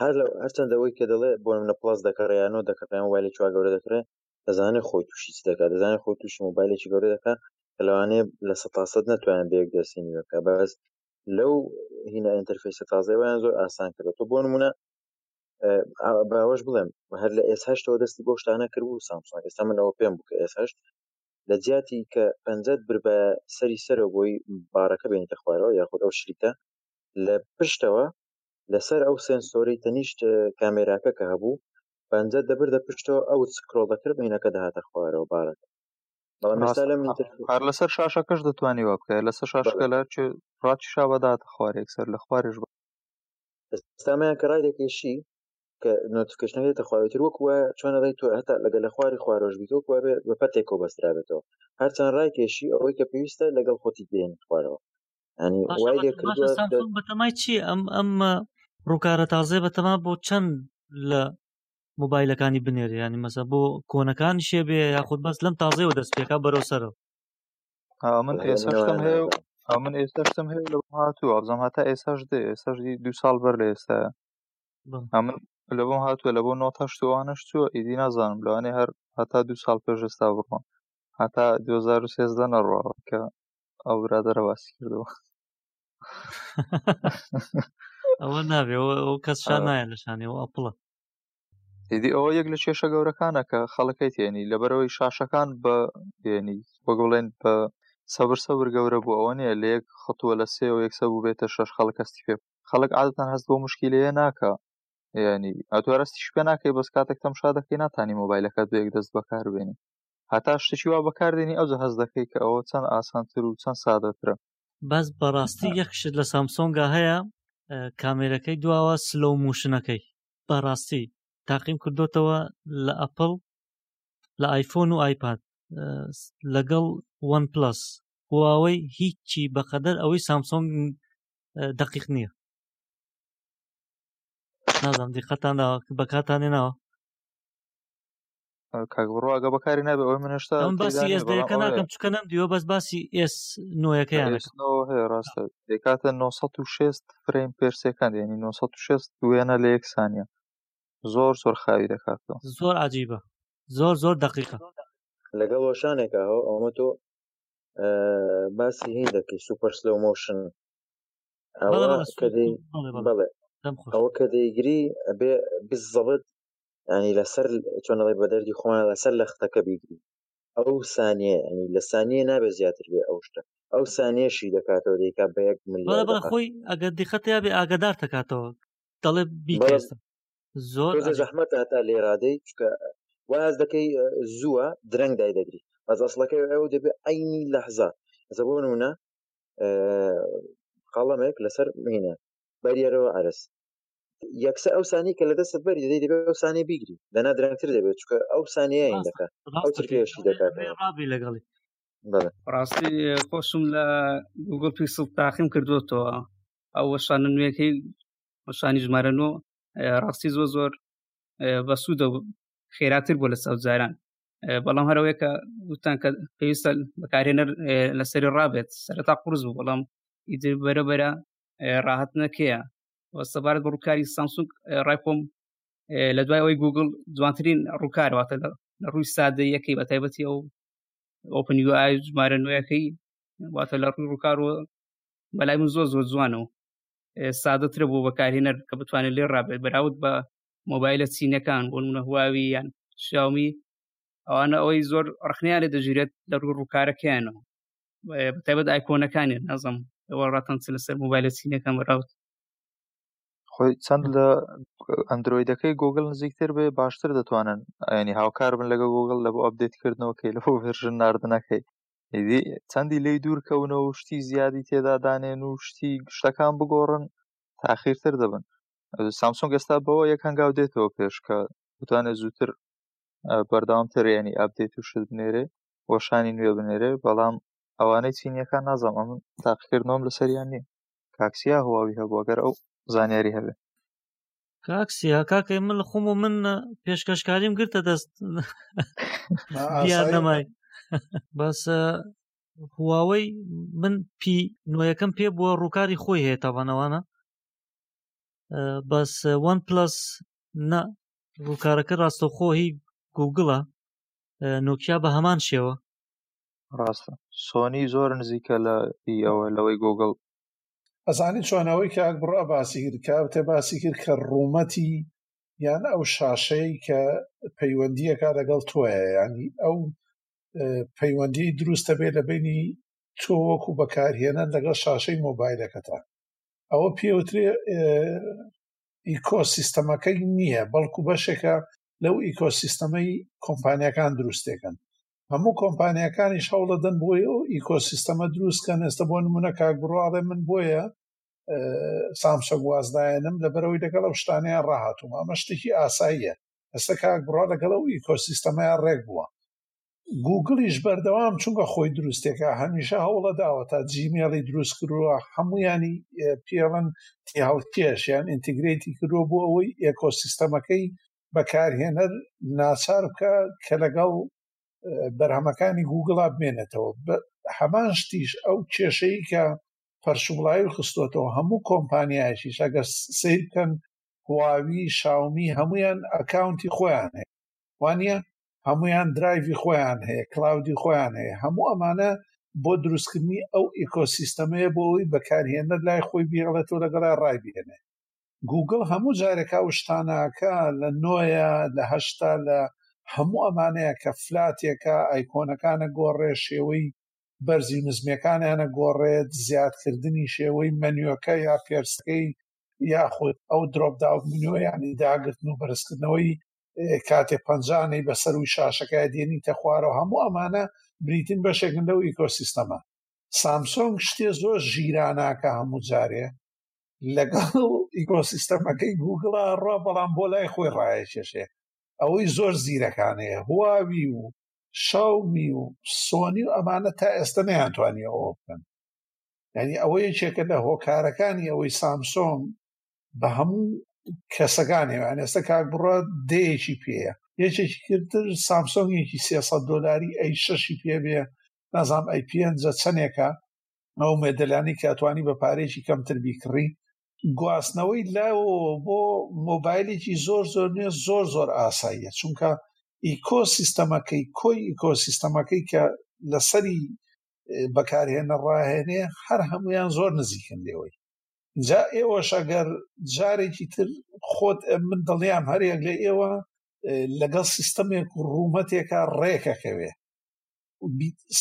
Speaker 5: هەر لە هەرچەند ئەوەی کە دەڵێ بۆ منە پڵاس دەکەڕیانۆ دەکەڕێن مۆبایلی چوا گەورە دەکرێ دەزانێ خۆی تووشی چ دەکات دەزانێت خۆی تووشی مۆبایلێکی گەورە دەکات کە لەوانەیە لە سە تاسەد نەتوانن بەیەک دەستینی بکە بەس لەو هینە ئەتەرفیسە تازەوەیان زۆر ئاسان کردێت بۆ نمونە باوەش بڵێم هەر لە ئێس هەشتەوە دەستی بۆ شتانە کرد و سامسۆن ئێستا منەوە پێم بوو کە ئێس هەشت لە جیاتی کە پەنجەت بر بە سەری سەرەوە بۆی باڕەکە بێنیتە خوارەوە یاخود ئەو شریتە لە پشتەوە لەسەر ئەو سێنسۆری تەنیشت کامێراکە کە هەبوو پەنجە دەبردە پشتەوە ئەو سکرۆڵ دەکرد مینەکە دەهاتە خوارەوە باڕەت
Speaker 3: هەر لەسەر شاشەکەش دەتوانانی وە بکە لەسەر شاشەکە لە ڕاتی شابەدات خوارێک سەر لە خوارش
Speaker 5: ئێستامیان کە ڕای دەکێشی کە نۆتیفیکیشن دێتە خواوێتر وەک وایە چۆن ڕێی تۆ هەتا لەگەل لە خواری خوارۆژ بیت وەک وابێ بە پەتێکۆ بەسترابێتەوە هەرچەند ڕای کێشی ئەوەی کە پێویستە لەگەڵ خۆتی دێن خوارەوە هەنی باشە وای بە لێ
Speaker 2: باشە کردووە سامسونگ بە تەمای چی ئەم ئەم ڕووکارە تازەیە بە تەما بۆ چەند لە موبایلەکانی بنێرێ ینی مەسە بۆ کۆنەکان شێ بێ یاخود بەس لەم تازەیەوە دەست پێکا بەرەو سەرەوە
Speaker 3: من ئێستا شتم هەیە من ئێستا شتم هەیە لە هاتوو ئەبزم هەتا ئێساش دێ ئێساش دو ساڵ بەر لە ئێستا من لە بۆم هاتووە لە بۆ نۆ تاشتوانش چووە ئیدی نازانم لەوانێ هەر هەتا دو ساڵ پێشستا بڕۆن هەتا 2013 نەڕوە کە ئەو برادرە باسی کردەوە
Speaker 2: ئەوە نابێ ئەو کەس شان نایە لە شانەوە ئەپڵە
Speaker 3: ئیدی ئەوە یەک لە کێشە گەورەکانە کە خەڵەکەی تێنی لەبەرەوەی شاشەکان بە بێنی وەک بڵێن بە سەبر سەبر گەورە بوو ئەوە نیە لە یەک خەتووە لە سێ و یەکسە بوو بێتە شەش خەڵک هەستی پێ خەڵک عادەتان هەست بۆ مشکی لەیە ناکە ینی ئەتوارەستیش پێ ناکەی بەس کاتێک تەمشا دەکەی ناتانی مۆبایلەکەت بەیەک دەست بەکاربێنی هەتا شتێکی وا بەکاردێنی ئەوجە هەز دەکەی کە ئەوە چەند ئاسانتر و چەند سادەترە
Speaker 2: بەس بەڕاستی یەخشت لە سامسۆنگا هەیە کامێرەکەی دواوە سلۆ موشنەکەی بەڕاستی تاقیم کردوتەوە لە ئەپل لە ئایفۆن و ئایپاد لەگەڵ وەن پلس هواوەی هیچی بەقەدەر ئەوەی سامسۆنگ دقیق نییە نازانم دیقەتان بەکاتانێ
Speaker 3: ناوە کاک بڕۆ ئەگە بەکاری نابێ ئەوەی منشتا
Speaker 2: باسی ئێس دەکە ناکەم چکە نەم دیوە بەس باسی ئێس نوۆیەکەیان
Speaker 3: هەیە ڕاستە دەکاتە 906 فرەیم پرسەکان دێنی 906 وێنە لە یەک سانە زۆر زۆر خاوی دەکاتەوە
Speaker 2: زۆر عجیبە زۆر زۆر دقیقە
Speaker 5: لەگەڵ وەشانێکە هەو ئەومە تۆ باسی هین دەکەی سوپەر سلۆ مۆشن ئەوە کە دەی بڵێ ئەوە کە دەیگری ئەبێ بزەبت ینی لەسەر چۆنەوەی بە دەردی خۆیان لەسەر لە ختەکە بیگری ئەو سانیە ئەنی لە سانیە نابێ زیاتر بێ ئەو شتە ئەو سانێشی دەکاتەوە دیکا بە یەک
Speaker 2: ملیار بەڵێ خۆی ئەگەر دیقەت یا بێ ئاگادار دەکاتەوە دەڵێ بیکەستە زۆر
Speaker 5: زەحمەت هاتا لێرادەی چکە واز دەکەی زووە درەنگ دای دەگری بەس ئەسڵەکە ئەو دەبێ ئەینی لەحزە ئەسە بۆ نمونە قەڵەمێک لەسەر مینە بەریەرەوە عرس یەکسە ئەو سانی کە لە دەستت بەری دەدەی دەبێت ئەو سانێ بیگری دەنا درەنگتر دەبێت چکە ئەو سانەیە دەکە ئەو ترکێشی دەکات
Speaker 2: ڕابی لەگەڵی
Speaker 4: ڕاستی خۆشم لە گوگل پیسڵ تاقیم کردوەتەوە ئەو وەشانە نوێەکەی وەشانی ژمارە نۆ ڕاستی زۆر زۆر بەسوودە خێراتر بۆ لە سەوزاران بەڵام هەرەوەیە کە وتان کە پێویستە بەکارێنەر لەسەری ڕابێت سەرتا قرس بوو بەڵام ئیدر بەرەبەرە ڕاهات نەکەیە سەبارەت بە ڕووکاری سامسونگ ڕایخۆم لە دوای ئەوەی گوگل جوانترین ڕووکارەوەتە لە ڕووی سادە یەکەی بە تایبەتی ئەو ئۆپن UI ژمارە نوێیەکەی واتە لە ڕووی ڕووکارەوە بەلای من زۆر زۆر جوانەوە سادەترە بۆ بەکارهێنەر کە بتوانێت لێ ڕابێت بەراوت بە مۆبایلە چینەکان بۆ منە هواوی یان شاومی ئەوانە ئەوەی زۆر ڕخنیانێ دەژیرێت لە ڕوو ڕووکارەکەیانەوە تایبەت ئایکۆنەکانی نازم ئەوە ڕاتەن چ لەسەر موبایلە چینەکەم ڕوت
Speaker 3: خۆی چەند لە ئەندرویدەکەی گوگل نزیکتر بێ باشتر دەتوانن ئەنی هاوکار بن لەگە گوگل لە بۆ ئەبدێتکردنەوەکەی لە بۆ ڤێرژن نردنەکەی چەندی لی دوورکەونەوە و شتی زیادی تێدادانێن و شتی گشتەکان بگۆڕن تاخیرتر دەبن سامسۆنگ ئێستا بەوە یەک هەنگاو دێتەوە پێش کە بتوانێت زووتر بەرداوام تریانی ئەبدێت و شت بنێرێ وەشانی نوێ بنێرێ بەڵام ئەوانەی چینیەکان نازانم ئەمن تاقیکردنەوەم لەسەریان نییە کاکسیا هواوی هەبوو گەر ئەو زانیاری هەبێ
Speaker 2: کاکسیا کاکەی من خۆم و من پێشکەشکاریم گرتە دەست نەمای بەس هواوەی من پی نوۆیەکەم پێ بووە ڕووکاری خۆی هەیە تاوانەوانە بەس وان پلس نە ڕووکارەکە ڕاستەخۆ هی گوگڵە نۆکیا بە هەمان شێوە
Speaker 3: ڕاستە سۆنی زۆر نزیکە لە ئەوە لەوەی گۆگڵ
Speaker 1: ئەزانی چۆنەوەی کە ئەک بڕە باسی کرد کاوتێ باسی کرد کە ڕوومەتی یان ئەو شاشەی کە پەیوەندیەکە لەگەڵ تۆە ینی ئەو پەیوەندی دروستە بێ لە بینی تۆ وەکو بەکارهێنان لەگەڵ شاشەی مۆبایلەکەتە ئەوە پێوترێ ئیکۆ سیستەمەکەی نییە بەڵکو بەشێکە لەو ئیکۆسیستەمەی کۆمپانیەکان دروستێکن هەموو کۆمپانیەکانیش هەوڵەدەن بۆی ئەو ئیکۆسیستەمە دروستکەن ئێستا بۆ نمونە کاک بڕواڵێ من بۆیە سامسۆگ وازداێنم لەبەرەوەی لەگەڵ ئەو شتانیان ڕاهاتوم ئەمە شتێکی ئاساییە ئەستا کاک بڕا لەگەڵ ئەو ئیکۆسیستەمەیان ڕێک بووە گوگڵیش بەردەوام چونکە خۆی دروستێکە هەمیشە هەوڵە داوە تا جیمێڵی دروست کردووە هەمویانی پێڵن تێهڵکێش یان ئینتیگرێتی کردووە بۆ ئەوەی ئێکۆسیستەمەکەی بەکارهێنەر ناچار بکە کە لەگەڵ بەرهەمەکانی گوگڵا بمێنێتەوە هەمان شتیش ئەو کێشەی کە پەرشوبڵایی و خستۆتەوە هەموو کۆمپانیایشیش ئەگەر سیر بکەن هواوی شاومی هەمویان ئەکاونتی خۆیان هەیە وانە هەمویان درایڤی خۆیان هەیە کلااودی خۆیان هەیە هەموو ئەمانە بۆ دروستکردنی ئەو ئیکۆسیستەمەیە بۆ ئەوی بەکارهێنەر لای خۆی بێڵێت و لەگەڵا ڕای بێنێ گوگل هەموو جارێکا وشتانەکە لە نۆیە لە هەشتا لە هەموو ئەمانەیە کە فلاتێکە ئایکۆنەکانە گۆڕێ شێوەی بەرزی نزمەکانیانە گۆڕێت زیادکردنی شێوەی مەنیۆکە یا پێرسەکەی یاخود ئەو درۆپداوت منیۆیانی داگرتن و بەرزکردنەوەی کاتێ پەنجانەی بەسەرووی شاشەکە دێنیتە خوارەوە هەموو ئەمانە بریتین بەشێکن لەو ئیکۆسیستەمە سامسۆنگ شتێ زۆر ژیراناکە هەموو جارێ لەگەڵ ئیکۆسیستەمەکەی گوگڵا ڕا بەڵام بۆ لای خۆی ڕایەکێشێ ئەوەی زۆر زیرەکانەیە هواوی و شاومی و سۆنی و ئەمانە تا ئێستا نەیانتوانی ئەوە بکەن ینی ئەوە یەکێکە لە هۆکارەکانی ئەوەی سامسۆنگ بە هەموو کەسەکانی ئەوان ئێستا کاک بڕە دەیەکی پێەیە یەکێکی کردتر سامسۆنگێکی 300 دلاری ئەی شەشی پێ بێ نازام ئەی پێنجە چەندێکە ئەو مێدلانی کاتوانی بە پارێکی کەمتر بیکڕی گواستنەوەی لایەوە بۆ مۆبایلێکی زۆر زۆر نوێ زۆر زۆر ئاساییە چونکە ئیکۆ سیستەمەکەی کۆی ئیکۆ سیستەمەکەی کە لەسەری بەکارهێنە ڕاهێنێ هەر هەمویان زۆر نزیکن لێەوەی جا ئێوەش ئەگەر جارێکی تر خۆت من دڵنیام هەریەک لە ئێوە لەگەڵ سیستەمێک و ڕوومەتێکە ڕێکەکەوێ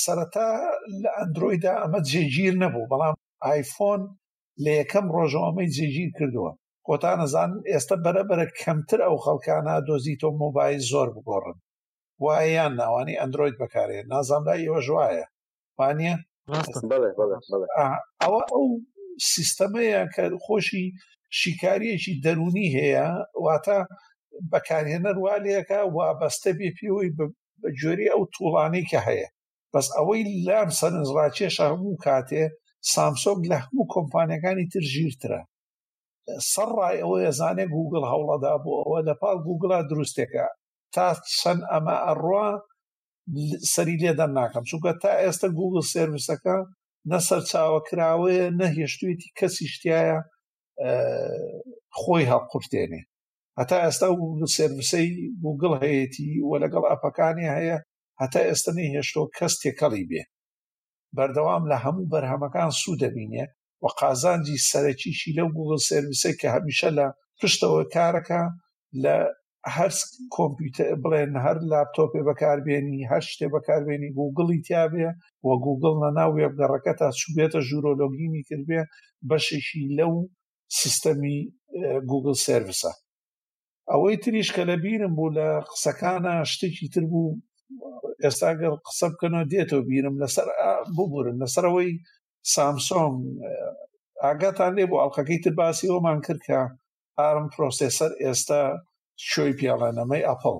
Speaker 1: سەرەتا لە ئەندرۆیدا ئەمە جێگیر نەبوو بەڵام ئایفۆن لە یەکەم ڕۆژەوەمەی جێگیر کردووە خۆتانەزان ئێستا بەرەبەرە کەمتر ئەو خەڵکانە دۆزی تۆ مۆبایل زۆر بگۆڕن وایە یان ناوانی ئەندرۆید بەکارێ نازاندا ئێوە ژواایە وانە ئەوە ئەو سیستەمەیە کە خۆشی شیکاریەکی دەرونی هەیە واتە بەکارهێنەر والەکە وابەستە بێ پێوەی بە جۆری ئەو توڵانەی کە هەیە بەس ئەوەی لام سەرنجڕاکێشە هەموو کاتێ سامسۆک لە هەموو کۆمپانیەکانی تر ژیرترە سەر ڕای ئەوە ێزانێ گوگل هەوڵەدا بۆ ئەوە لە پاڵ گوگڵا دروستێکە تا چەند ئەمە ئەڕوا سەری لێ دەرناکەم چونکە تا ئێستا گوگل سرویسەکە نە سەرچاوە کراوەیە نە هێشتوێتی کەسی شتایە خۆی هەڵقورتێنێ هەتا ئێستا گوگل سرویسەی گوگل هەیەی و لەگەڵ ئەپەکانی هەیە هەتا ئێستا نەی هێشتۆ کەس تێکەڵی بێ بەردەوام لە هەموو بەرهەمەکان سوود دەبینێ و قازانجی سەرەکیشی لەو گووگڵ سێرڤیسەی کە هەمیشە لە پشتەوە کارەکە لە هەر کۆمپیوتەر بڵێن هەر لاپتۆپێ بەکاربێنی هەر شتێ بەکاربێنی گوگڵی تیاابێ و گوگڵ نەناو وێبگەڕەکە تا چوبێتە ژوورۆلۆگینی کردبێ بەشێکی لەو سیستەمی گوگل سرویسە ئەوەی تریش کە لە بیرم بوو لە قسەکانە شتێکی تر بوو ئێستا گەڵ قسە بکەنەوە دێتەوە بیرم لەسەر ببورن لەسەرەوەی سامسۆنگ ئاگاتان لێ بۆ ئەڵلقەکەی تر باسی ئەومان کرد کە ئارم پرۆسسەر ئێستا شوی پیاڵێنەمەی ئەپل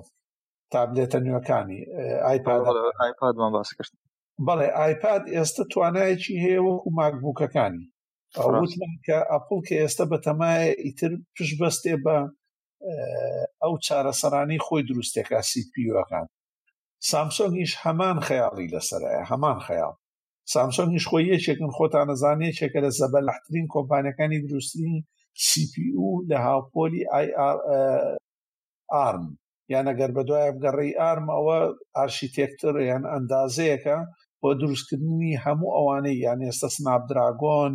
Speaker 1: تابلێتە نوێەکانی
Speaker 3: ئایپادمان باس کرد
Speaker 1: بەڵێ ئایپاد ئێستا توانایەکی هەیە وەکو ماکبووکەکانی ئەوتمان کە ئەپل کە ئێستا بەتەمایە ئیتر پشت بەستێ بە ئەو چارەسەرانی خۆی دروستێکە سیپیوەکان سامسۆنگیش هەمان خەیاڵی لەسەرە هەمان خەیاڵ سامسۆنگیش خۆی یەکێکن خۆتان ئەزان یەکێکە لە زەبەلاحترین کۆمپانیەکانی دروستنی CPU لە هاوپۆلی ئارم یان ئەگەر بە دوای بگەڕی ئارم ئەوە ئارشیتێکتر یان ئەندازەیەەکە بۆ دروستکردنی هەموو ئەوانەی یان ئێستا سناپ دراگۆن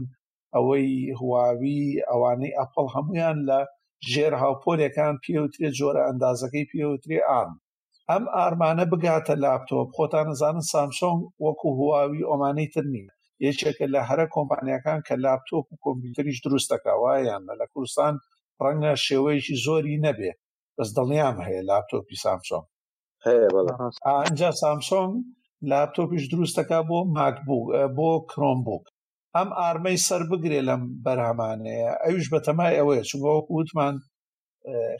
Speaker 1: ئەوەی هواوی ئەوانەی ئەپڵ هەمویان لە ژێر هاوپۆلەکان پێوترێ جۆرە ئەندازەکەی پێوترێ ئارم ئەم ئارمانە بگاتە لاپتۆپ خۆتان نزانن سامسۆنگ وەکو هواوی ئۆمانەی تر نین یەکێکە لە هەرە کۆمپانیەکان کە لاپتۆپ و کۆمپیوتریش دروست دەکا وایان لە کوردستان ڕەنگە شێوەیەکی زۆری نەبێ بەس دڵنیام هەیە لاپتۆپی سامسۆنگ ئەجا سامسۆنگ لاپتۆپیش دروست دەکا بۆ ماکبوو بۆ کرۆم بووک ئەم ئارمەی سەر بگرێ لەم بەرهەمانەیە ئەوش بەتەمای ئەوەیە چونگەوەکو وتمان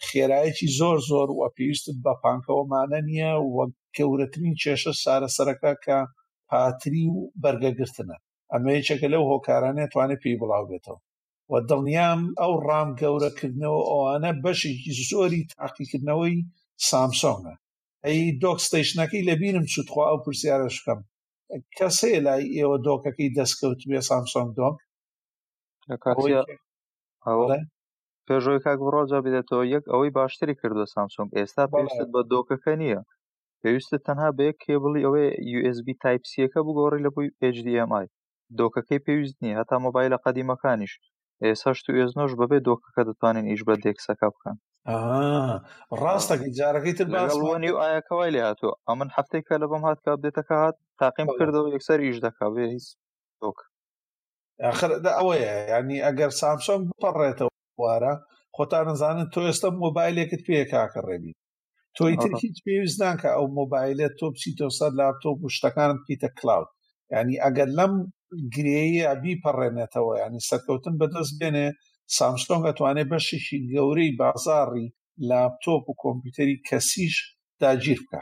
Speaker 1: خێرایەکی زۆر زۆر و پێویستت بە پانکەوەمانە نییە و گەورەترین کێشە سارە سەرەکە کە پاتری و بەرگەگرتنە ئەمە یەکێکە لەو هۆکارانە توانێت پێی بڵاو بێتەوە و دڵنیام ئەو ڕام گەورەکردنەوە ئەوانە بەشێکی زۆری تاقیکردنەوەی سامسۆنگە ئەی دۆکستەیشنەکەی لە بینم چوتخوا ئەو پرسیارە شکەم کەس هەیە لای ئێوە دۆکەکەی دەستکەوت بێ سامسۆنگ دۆک
Speaker 3: پێشۆی کاک بڕۆ جا بدێتەوە یەک ئەوەی باشتری کردو سامسۆنگ ئێستا پێویستت بە دۆکەکە نییە پێویستە تەنها بە یەک کێبڵی ئەوەی USB تایپسیەکە بگۆڕی لە بووی HDMI دۆکەکەی پێویست نییە هەتا مۆبایلە قەدیمەکانیش ئێساشت و ئێزنۆش بەبێ دۆکەکە دەتوانین ئیش بە دێکسەکە بکەن
Speaker 1: ڕاستەکە جارەکەی تر
Speaker 3: باسڵوانی و ئاەکەوای لێ هاتووە ئەمن هەفتێکە لە بەم هاتکە بێتەکە هات تاقیم کردەوە یەکسەر ئیش دەکە بێ هیچ دۆک ئەخر دا
Speaker 1: ئەوەیە یعنی ئەگەر سامسۆنگ بپەڕێتەوە وارە خۆتان نزانن تۆ ئێستا مۆبایلێکت پێ کاکە ڕێبی تۆی تر هیچ پێویست ناکە ئەو مۆبایلە تۆ بچیتۆ سەر لاپتۆپ و شتەکانم پیتە کلااود ینی ئەگەر لەم گرێیە بیپەڕێنێتەوە ینی سەرکەوتن بەدەست بێنێ سامسۆنگ ئەتوانێت بەشێکی گەورەی بازاڕی لاپتۆپ و کۆمپیوتەری کەسیش داگیر بکە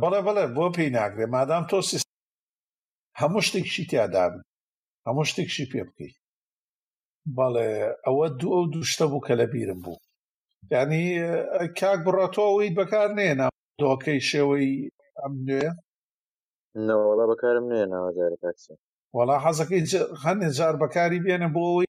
Speaker 1: بەڵێ بەڵێ بۆ پێی ناگرێ مادام تۆ هەموو شتێکشی تیادابن هەموو شتێکشی پێ بکەیت بەڵێ ئەوە دوو ئەو دوو شتە بوو کە لە بیرم بوو ینی کاک بڕاتۆەوەی بەکار نێنا دۆکەی شێوەی ئەم نوێ
Speaker 5: نەوەڵا بەکارم نوێ ناوەجارە تاکسی
Speaker 1: وەڵا حەزەکەی هەندێک جار بەکاری بێنە بۆ ئەوەی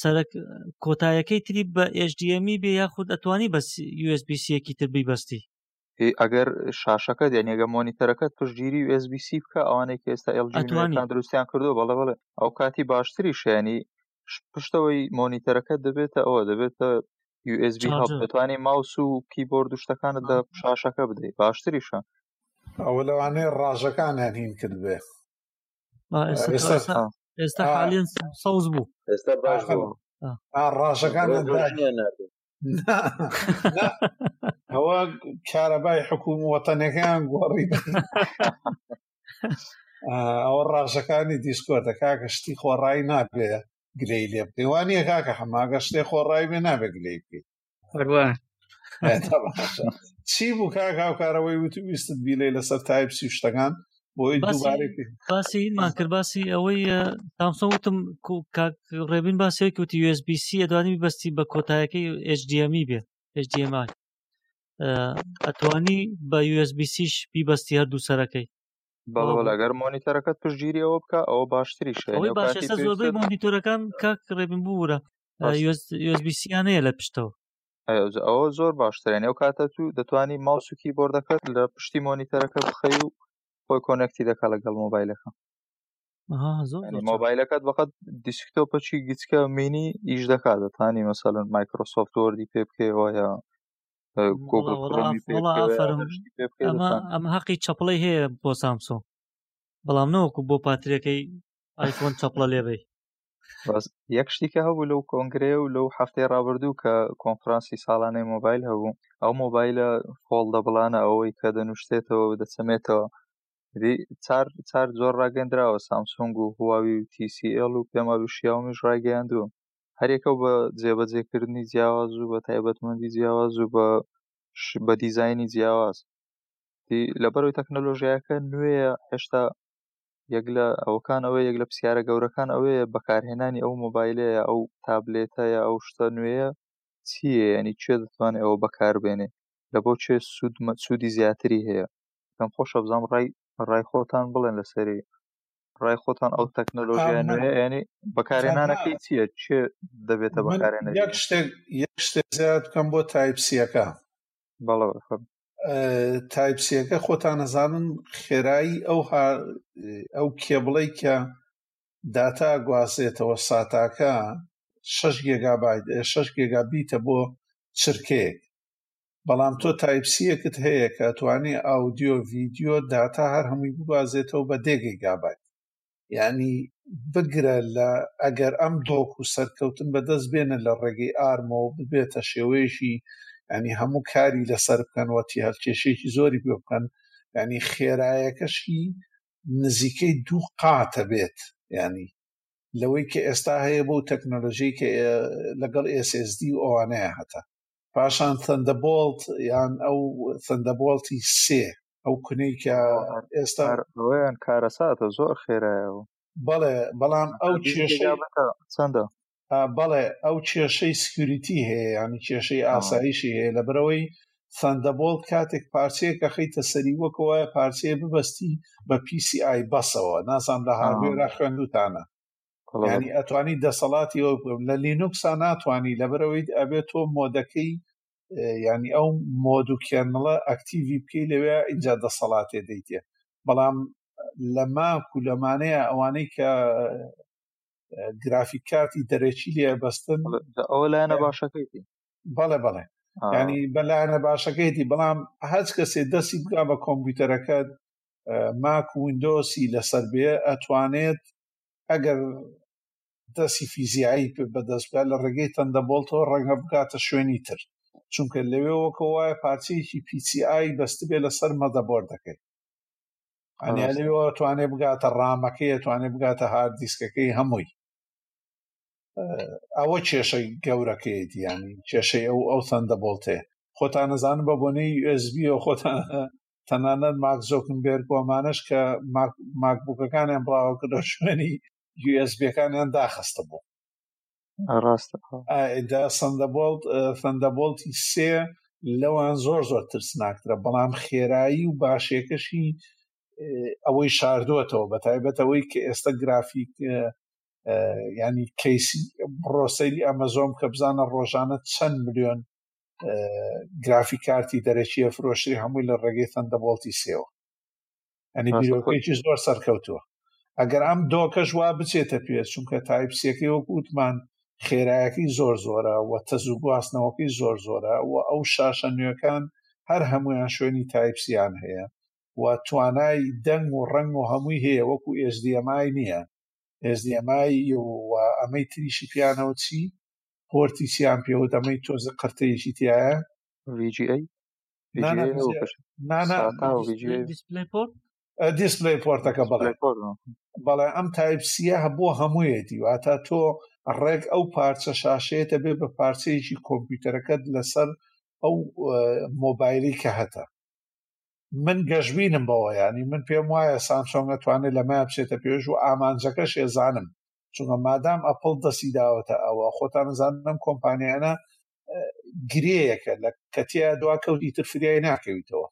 Speaker 2: سەرک کۆتایەکەی تری بە ئێژدیەمی بێ یاخود ئەتوانی بەس یسBCەکی تر بیبەستی
Speaker 3: ئەگەر شاشەکە دێنێگە مۆنیتەرەکەت پشتگیری USB-C بکە ئەوانەی کە ئێستا ئێلجیوانیان دروستیان کردو بەڵێ بڵێ ئەو کاتی باشتری شێنی پشتەوەی مۆنیتەرەکە دەبێتە ئەوە دەبێتە USB دەتوانانی ماوس و کیبۆرد و شتەکانت دە شاشەکە بدەیت باشتریشە
Speaker 1: ئەوە لەوانەیە ڕاژەکانیان هین کرد بێ
Speaker 2: ئێستا حالیان سەوز بوو
Speaker 5: ئێستا باش
Speaker 1: ڕاژەکان ئەوە کارەبای حکوم وەتەنەکەیان گۆڕی ئەوە ڕاژەکانی دیسکۆتە کاکە شتی خۆڕایی نابێ گلەی لێ پێوانە کاکە حەماگە شتێ خۆڕای بێ نابێ گلەی پێ چی بوو کاکاوکارەوەی وت ویستت بیلێ لەسەر تایپسی شتەکان بۆی
Speaker 2: دووبارەی باسی ماکرد باسی ئەوەی تامسۆ وتم ڕێبین باسێک وتی USB-C ئەدوانی بەستی بە کۆتایەکەی HDMI بێت HDMI ئەتوانی بە USBCش بیبەستی هەردوو سەرەکەی
Speaker 3: بەڵگەر مۆنیتەرەکەت پشتگیری ئەوە بکە ئەوە باشتری شێ باشە
Speaker 2: زۆربەی مۆنیتۆرەکان کاک ڕێبن بوورە یۆزبیسییان هەیە لە پشتەوە
Speaker 3: ئەوە زۆر باشترێن ئەو کاتە تو دەتوانی ماوسکی بۆر دەکەت لە پشتی مۆنیتەرەکە بخەی و خۆی کۆنەکتی دەکە لەگەڵ مۆبایلەکە مۆبایلەکەت بەقەت دیسکتۆپەچی گچکە مینی ئیش دەکات دەتانی مەسەلەن مایکرۆسۆفت وەردی پێ بکەیەوە یا
Speaker 2: ئەم حەقی چەپڵی هەیە بۆ سامسۆن بەڵام نەوەکو بۆ پاترەکەی ئایفۆن چەپڵە لێبی
Speaker 3: یەک شتیکە هەبوو لەو کۆنگرێ و لەو هەفتەی ڕابردوو کە کۆنفرانسی ساڵانەی مۆبایل هەبوو ئەو مۆبایلە فۆڵ دەبڵانە ئەوەی کە دەنوشتێتەوە و دەچەمێتەوە چار چار زۆر ڕاگەندراوە سامسونگ و هواوی و TCL و پێما و شیاومیش ڕایگەیاندووە هەرێکە بە جێبەجێکردنی جیاواز و بە تایبەتمەندی جیاواز و بە بە دیزایانی جیاواز لەبەرەوەی تەکنەلۆژیاکە نوێە هێشتا یەک لە ئەوەکان ئەوەیە یەک لە پرسیارە گەورەکان ئەوەیە بەکارهێنانی ئەو مۆبایلەیە ئەو تابلێتەیە ئەو شتە نوێیە چییە یعنی کوێ دەتوانێت ئەوە بەکاربێنێ لە بۆ چێ سوود سوودی زیاتری هەیە پێم خۆشە بزانام ڕای ڕای خۆتان بڵێن لەسەری ڕای خۆتان ئەو تەکنەلۆژیا نوێ ینی بەکارێنانەکەی چییە چێ دەبێتە بەکارێنە
Speaker 1: یەک شتێک یەک شتێک زیاد بکەم بۆ تایپسیەکە
Speaker 3: بەڵێ بەفەرموو
Speaker 1: تایپسیەکە خۆتان نەزانن خێرایی ئەو ئەو کێبڵی کە داتا گوازێتەوە ساتاکە 6 گێگا بایت 6 گێگا بیتە بۆ چرکەیەک بەڵام تۆ تایپسیەکت هەیە کە توانی ئاودیو ڤیددیو داتا هەر هەمووی بگوازێتەوە بە دێگەی گابایت یعنی بگرە لە ئەگەر ئەم دۆک و سەرکەوتن بەدەست بێنە لە ڕێگەی ئارمەوە ببێتە شێوەیەشی ینی هەموو کاری لەسەر بکەن وەتی هەلکێشێکی زۆری پێ بکەن ینی خێرایەکەشی نزیکەی دوو قاتە بێت ینی لەوەی کە ئێستا هەیە بۆ تەکنۆلژی کە لەگەڵ SSD و ئەوانەیە هەتا پاشان سندەبڵت یان ئەو سندەبڵتی سێ ئەو کونەی کە ئێستا
Speaker 3: ئەویان کارەساتە زۆر خێرایەوە
Speaker 1: بەڵێ بەڵام ئەو کێشە
Speaker 3: چەندە
Speaker 1: بەڵێ ئەو کێشەی سکیوریتی هەیە ینی کێشەی ئاسایشی هەیە لە برەوەی سندەبڵ کاتێک پارچەیەکە خیتە سەری وەکەوە پارچەیە ببستی بە پیسی ئای بەسەوە ناسان لە هاوێرا خوێندوتانە ینی ئەتوانی دەسەڵاتی لە لینوکسا ناتوانانی لەبەرەوەی ئەبێت تۆ مۆدەکەی ینی ئەو مۆد و کێنڵە ئەکتیڤی بکەی لەوێ اینجا دەسەڵاتێ دەیتێ بەڵام لە ماک و لەمانەیە ئەوانەی کە گرافیک کارتی دەرەکی لێ بەستن
Speaker 3: ئەو لایەنە باشەکەیتی
Speaker 1: بەڵێ بەڵێ ینی بەلایەنە باشەکەیتی بەڵام هەچ کەسێ دەستی بگا بە کۆمپیوتەرەکەت ماک وینندۆسی لەسەر بێ ئەتوانێت ئەگەر دەرسی فیزیایی پێ بەدەست بێت لە ڕێگەی تەندەبۆڵتەوە ڕەنگە بگاتە شوێنی تر چونکە لەوێ وەکە وایە پارچەیەکی پیچی ئای بەست بێ لەسەر مەدەبۆردەکەی ئەنیالەوە توانێ بگاتە ڕامەکەی توانێ بگاتە هارد دیسکەکەی هەمووی ئەوە کێشەی گەورەکەی دیانی کێشەی ئەو ئەو سندە بۆڵتێ خۆتان نەزان بە بۆنەی USB و خۆتان تەنانەت ماکزۆکن بێرگۆمانش کە ماکبووکەکانیان بڵاوە کردۆ شوێنی یو ئێس بێکانیان داخستە بوو
Speaker 3: ڕاستە ئایدا
Speaker 1: سندەبڵت سندەبڵتی سێ لەوان زۆر زۆر ترسناکترە بەڵام خێرایی و باشێکەشی ئەوەی شاردووەتەوە بە تایبەتەوەی کە ئێستا گرافیک ینی کەیسی بڕۆسەری ئەمەزۆم کە بزانە ڕۆژانە چەند میلیۆن گرافی کارتی دەرەکیە فرۆشری هەمووی لە ڕێگەی تەندەبڵتی سێوە ئەنی بیرۆکەیەکی زۆر سەرکەوتووە ئەگەر ئەم دۆکەش وا بچێتە پێ چونکە تایپسیەکەی وەک وتمان خێرایەکەی زۆر زۆرە و تەز و گواستنەوەکەی زۆر زۆرە و ئەو شاشە نوێەکان هەر هەمویان شوێنی تایپسیان هەیە و توانای دەنگ و ڕنگ و هەمووی هەیە وەکو ئێزدیەمای نییە ئێزدیەمای و ئەمەی تریشی پیانەوە چی پۆرتی چیان پێوە دەمەی تۆزە قرتەیەکی تایە
Speaker 3: VGA
Speaker 1: دیسپلی پۆرتەکە بەڵێ بەڵێ ئەم تایپسیە بۆ هەموویەتی واتە تۆ ڕێک ئەو پارچە شاشەیەتە بێ بە پارچەیەکی کۆمپیوتەرەکەت لەسەر ئەو مۆبایلی کە هەتە من گەشببینم بەوە ینی من پێم وایە سامسۆنگە توانێت لەمە بچێتە پێش و ئامانجەکە شێزانم چونکە مادام ئەپل دەستی داوەتە ئەوە خۆتان زانم کۆمپانیانە گرێیەکە لە کەتیا دواکەوتی تر فریای ناکەویتەوە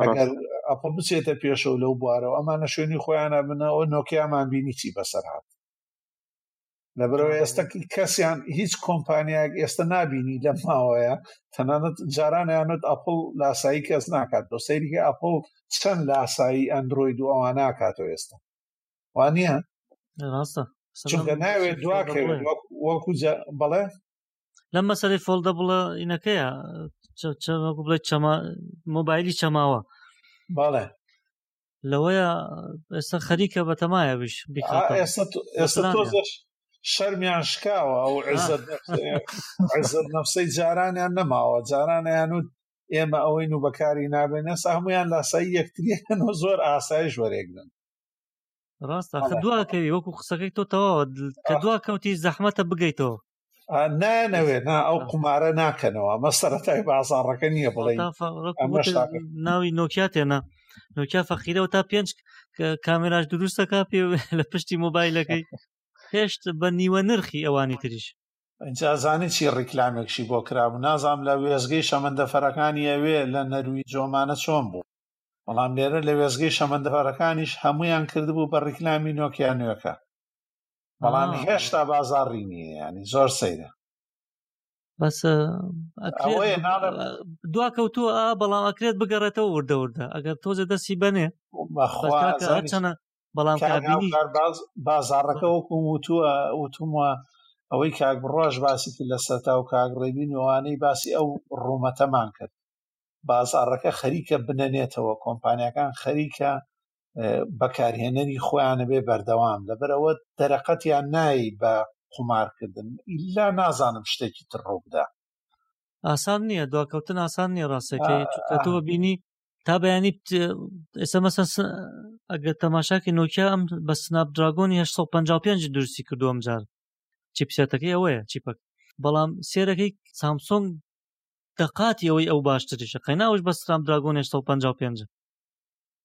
Speaker 1: ئەگەر ئەپڵ بچێتە پێشەوە لەو بوارەوە ئەمانە شوێنی خۆیانە بنەوە نۆکیامان بینی چی بەسەر هاات لەبەرەوە ئێستا کەسیان هیچ کۆمپانیایەک ئێستا نبینی لە ماوەیە تەنانەت جارانیانت ئەپل لاسایی کەس ناکات بۆ سەیرگە ئەپل چەند لاسایی ئەندروید و ئەوان ناکاتەوە ئێستا وانە
Speaker 2: ڕاستە
Speaker 1: چونکە ناوێت دواکەوێت وەکو بەڵێ
Speaker 2: لەم مەسەری فۆلدە بڵە ئینەکەیە بڵێت چەما مۆبایلی چەماوە
Speaker 1: باڵێ
Speaker 2: لەوەیە ئێستا خەریکە بەتەمایە بش
Speaker 1: شەرمیان شکاوە ئەو عزت نفسەی جارانیان نەماوە جارانیان و ئێمە ئەوەین و بەکاری نابێن ئێستا هەمویان لاسایی یەکتریەکەن و زۆر ئاسایش وەرێگرن
Speaker 2: ڕاستە دواکەوی وەکو قسەکەی تۆ تەواوە کە دواکەوتی زەحمەتە بگەیتەوە
Speaker 1: نایەنەوێت نا ئەو قمارە ناکەنەوە ئەمە سەرەتای بازاڕەکە نییە بڵێ
Speaker 2: ناوی نۆکیا تێنا نۆکیا فەقیرەوە تا پێنج کامێراش دروستەکە پێ لە پشتی مۆبایلەکەی هێشت بە نیوە نرخی ئەوانی تریش
Speaker 1: ئەجازانی چی ڕیکلامێکشی بۆ کراب و نازام لە وێزگەی شەمەندەفەرەکانی ئەوێ لە نەروی جۆمانە چۆن بوو بەڵام لێرە لە وێزگەی شەمەندەفەرەکانیش هەمویان کردبوو بە ڕیکلامی نۆکیانوێەکە بەڵام هێشتا بازاڕی نییە ینی زۆر سەیرە
Speaker 2: بەس دوا کەوتووە ئا بەڵام ئەکرێت بگەڕێتەوە وردە وردە ئەگەر تۆزە دەستی بەنێ چەنە بەڵام
Speaker 1: بازارڕەکە وەکو وتووە وتومە ئەوەی کاک بڕۆژ باسی کرد لە سەرتا و کاگڕێبی نوانەی باسی ئەو ڕوومەتەمان کرد بازارڕەکە خەریکە بنەنێتەوە کۆمپانیەکان خەریکە بەکارهێنەری خۆیانە بێ بەردەوام لەبەرەوە دەرەقەتیان نایی بە قومارکردن ئللا نازانم شتێکی تر ڕووبدا
Speaker 2: ئاسان نییە دواکەوتن ئاسان نیە ڕاستەکەی تۆ بینی تا بەیانی ئێستا مەسە ئەگەر تەماشاکی نۆکیا ئەم بە سناپ دراگۆنی 1950 درستی کردووەم جار چیپسێتەکەی ئەوەیە چیپەک بەڵام سێرەکەی سامسۆنگ دەقاتی ئەوەی ئەو باشتریشە قەیناوش بە سناپ دراگۆن 1950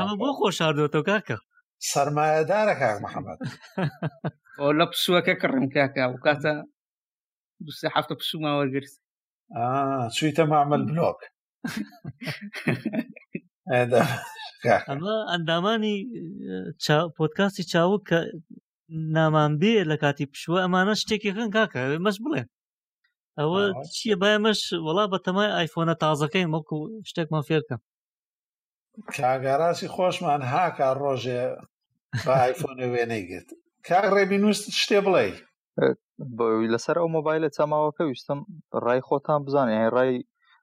Speaker 2: هەمە بۆ خۆشاردۆتەوە کاکە
Speaker 1: سەرمایەدارە کاک محەممەد
Speaker 4: ئۆ لە پسووەکە کڕم کاکە و کاتە دو هەفتە پسوما وەرگرت
Speaker 1: چویتە مامل بلۆک
Speaker 2: ئەمە ئەندامانی پۆتکاستی چاوک کە نامان بێ لە کاتی پشوە ئەمانە شتێکەکەن کاکە مەش بڵێ ئەوە چییە بایمەش وڵا بە تەمای ئایفۆنە تازەکەی مەکو شتێکمان فێرکەم
Speaker 1: کاگەڕاستی خۆشمان هاکە ڕۆژێ ئایفۆنە وێنەی گرت کاک ڕێبی نووست شتێ بڵێ
Speaker 3: لەسەر ئەو مۆبایلە چەماوەکە ویستم ڕای خۆتان بزانێ هەی ڕای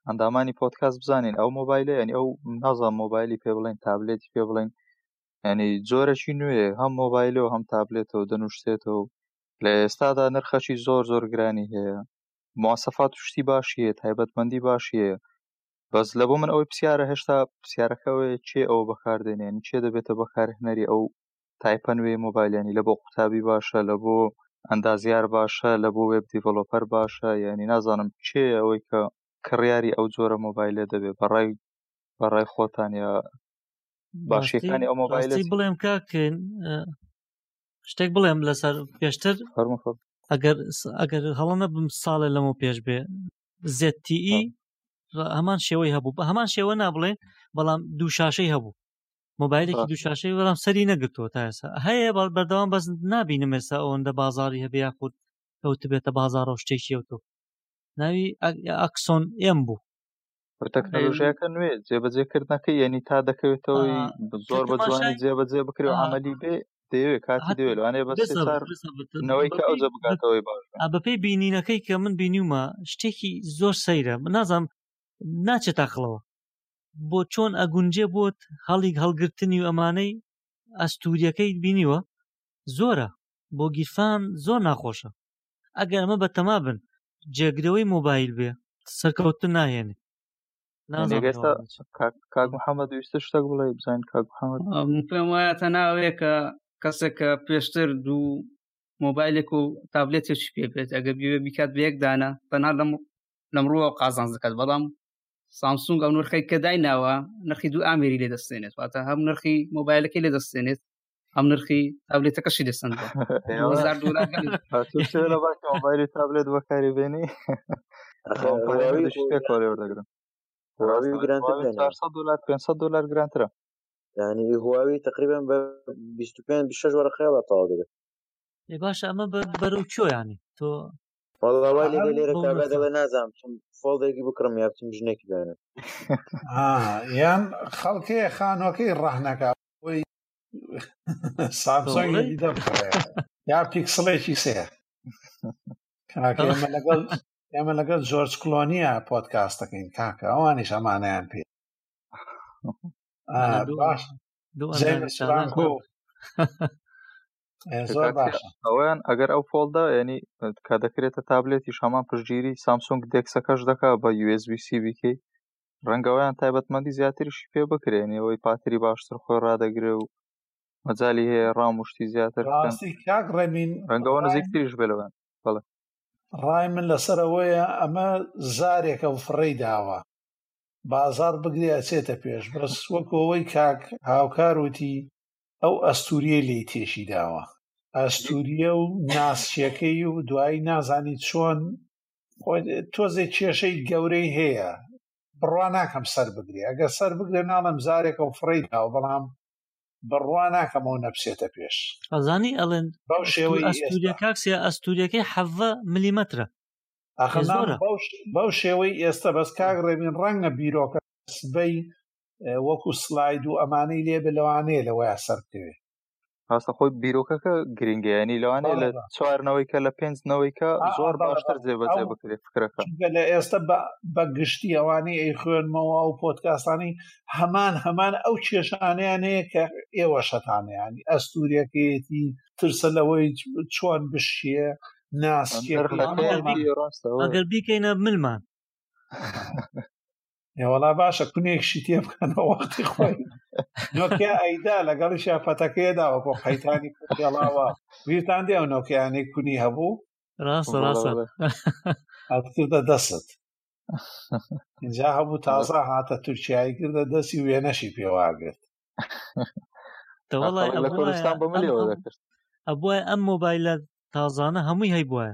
Speaker 3: ئەندامانی پۆتکاس بزانین ئەو مۆبایلە ینی ئەو نازە مۆبایلی پێ بڵێن تابلێتی پێ بڵێن ینی جۆرەی نوێ هەم مۆبایلەوە هەم تابلێتەوە دەنوشتێتەوە لە ئێستادا نرخەکی زۆر زۆر گرانی هەیە مواسەفات شتی باشی هەیە تایبەتمەندی باشی هەیە بەس لە بۆ من ئەوەی پرسیارە هێشتا پرسیارەکەەوەی چێ ئەوە بەکاردێنێن چێ دەبێتە بەکارهێنەری ئەو تایپەن وێ مۆبایلانی لە بۆ قوتابی باشە لە بۆ ئەندازیار باشە لە بۆ وێب دیڤلۆپەر باشە یعنی نازانم چێ ئەوەی کە کڕیاری ئەو جۆرە مۆبایلە دەبێت بەڕای بەڕای خۆتان یا باشەکانی ئەو مۆبایلی
Speaker 2: بڵێم کاکەین شتێک بڵێم لەسەر پێشتر ئەگەر ئەگەر هەڵە نەبم ساڵێ لەمە پێش بێ زێتی هەمان شێوەی هەبوو بە هەمان شێوە نابڵێ بەڵام دوو شاشەی هەبوو مۆبایلێکی دوو شاشەی بەڵام سەری نەگرتووە تا ئێسا هەیە بەڵ بەردەوام بەس نبینم ئێستا ئەوەندە بازاری هەبێ یاخود ئەوت بێتە بازارە شتێکی ئەوتۆ ناوی ئاکسۆن ئێم بوو
Speaker 3: تەکنەلۆژیاکە نوێ جێبەجێ کردنەکە یعنی تا دەکەوێتەوەی زۆر بە جوانی جێبەجێ بکرێ و عملی بێ دەیەوێت کاتی دەوێت لەوانێ بەسەرەوەیکە ئەو جە بگاتەوەی باش
Speaker 2: بەپی بینینەکەی کە من بینیومە شتێکی زۆر سەیرە من نازانم ناچێت تاقلەوە بۆ چۆن ئەگونجێ بۆت هەڵیک هەڵگرتنی و ئەمانەی ئەستوریەکەی بینیوە زۆرە بۆ گیرفان زۆر ناخۆشە ئەگەر ئەمە بە تەما بن جێگرەوەی مۆبایل بێ سەرکەوتن ناهێنێ
Speaker 3: کاک محەممەد ویستە شتێک بڵێ بزانین کاک محەممەد
Speaker 4: پێم وایە تا ناوەیە کە کەسێک کە پێشتر دوو مۆبایلێک و تابلێتێکی پێ بێت ئەگە بێ بیکات بە یەکدانە تەنها لەم لەم ڕووە قازانز دەکات بەڵام سامسونگ ئەو نرخی کە دایناوە نرخی دوو ئامێری لێ دەستێنێت واتە هەم نرخی مۆبایلەکەی لێ دەستێنێت ئەم نرخی تابلێتەکەشی دەسەن
Speaker 3: مۆبایلی تابلێت بەکاری بێنی دەگرم دلار 500 دلار گرانترە
Speaker 5: ینی هواوی تقریبان بە 25 6 وەرەخەیەڵە تەواو دەبێت لێ
Speaker 2: باشە ئەمە بەرەو چۆیانی تۆ
Speaker 5: وەڵاوای لێ لێرە کابرا دەڵێ نازانم چم فۆڵدێکی بکڕم یا بچم ژنێکی بێنم
Speaker 1: یان خەڵکەیە خانۆکەی ڕەحنەکە یا پیکسڵێکی سێ لەگەڵ ئێمە لەگەڵ جۆرج کلۆنیە پۆتکاستەکەین کاکە ئەوانیش ئەمانیان پێ باش
Speaker 3: ئەویان ئەگەر ئەو فۆڵدا ینی کە دەکرێتە تابلێتی شەمان پشگیری سامسونگ دێکسەکەش دەکا بە USB سیبیکەی ڕەنگە ئەویان تایبەتمەندی زیاتریشی پێ بکرێن ئەوەی پاتری باشتر خۆی ڕادەگرێ و مەجای هەیە ڕام وشتی زیاتر ڕێمین ڕەنگەوە نزیکتریش بێلەوەن بەڵێ
Speaker 1: ڕای من لەسەر ئەوەیە ئەمە زارێکە و فڕێی داوە بازار بگرێ ئەچێتە پێش بەس وەکەوەی کاک هاوکاروتی ئەو ئەستوریە لی تێشی داوە ئەستوریە و ناسچیەکەی و دوایی نازانی چۆن تۆزێک کێشەی گەورەی هەیە بڕوا ناکەم سەر بگرێ ئەگە سەر بگرێ ناڵم زارێکە و فڕی داوە بەڵام بڕوا ناکەمەوە نەپسێتە پێش
Speaker 2: ئەزانی ئەڵێن
Speaker 1: بەو شێوەی
Speaker 2: کاکسیا ئەستوریەکەی حەڤە ملیمەترە
Speaker 1: بەو شێوەی ئێستا بەس کاک ڕێبین ڕەنگە بیرۆکە سبەی وەکو سلاید و ئەمانەی لێبێ لەوانەیە لەوەیە سەرکەوێت
Speaker 3: ڕاستە خۆی بیرۆکەکە گرنگیانی لەوانەیە لە چوارنەوەی کە لە پێنجنەوەی کە زۆر باشتر جێبەجێ بکرێت فکرەکە
Speaker 1: لە ئێستا بە گشتی ئەوانی ئەی خوێنمەوە ئەو پۆتکاسانی هەمان هەمان ئەو کێشانیان هەیە کە ئێوە شەتانیانی ئەستوریەکەیەتی ترسە لەوەی چۆن بشیە ناسکێ ڕاستەوە
Speaker 2: ئەگەر بیکەینە ملمان
Speaker 1: ئێوەڵا باشە کونێکشی تێ بکەنەوە وەختی خۆی نۆکیا ئەیدا لەگەڵی شاپەتەکەیدا وەکۆ قەیتانی پێڵاوە بیرتان دێ ئەو نۆکیانەی کونی هەبوو
Speaker 2: ڕاستە ڕاستە
Speaker 1: ئەتکردە دەست اینجا هەبوو تازە هاتە تورکیایی کردە دەستی وێنەشی پێواگرت
Speaker 2: ئەبووە ئەم مۆبایلە تازانە هەمووی هەی بواە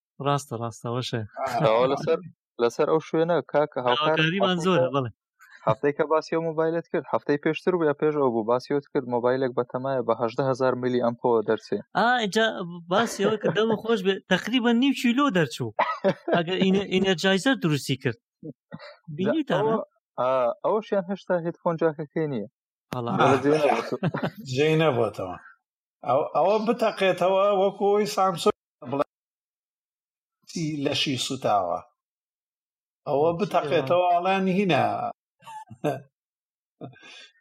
Speaker 2: ڕاستە ڕاستەوەشە
Speaker 3: لەسەر لەسەر ئەو شوێنە کاکە
Speaker 2: هاوکاریمان زۆر بڵێ
Speaker 3: هەفتەی کە باسی و مۆبایلت کرد هەفتەی پێشتر بووە پێش ئەو بوو باسیوت کرد مۆبایلێک بەتەمایە بە هزار میلی ئەم پۆوە دەرچێ
Speaker 2: ئاجا باسیەوە کردەوە خۆش بێ تقریبا نیو کیلۆ دەرچوو ئەگە ئینەرجایزەر دروستی کرد
Speaker 3: ئەوشیان هێشتا هیتفۆن جاکەکەی نییە
Speaker 1: جێ نەبتەوە ئەوە بتەقێتەوە وەکوی سامسۆ بڵێ چی لەشی سوتاوە ئەوە بتەقێتەوە ئەڵێن هینا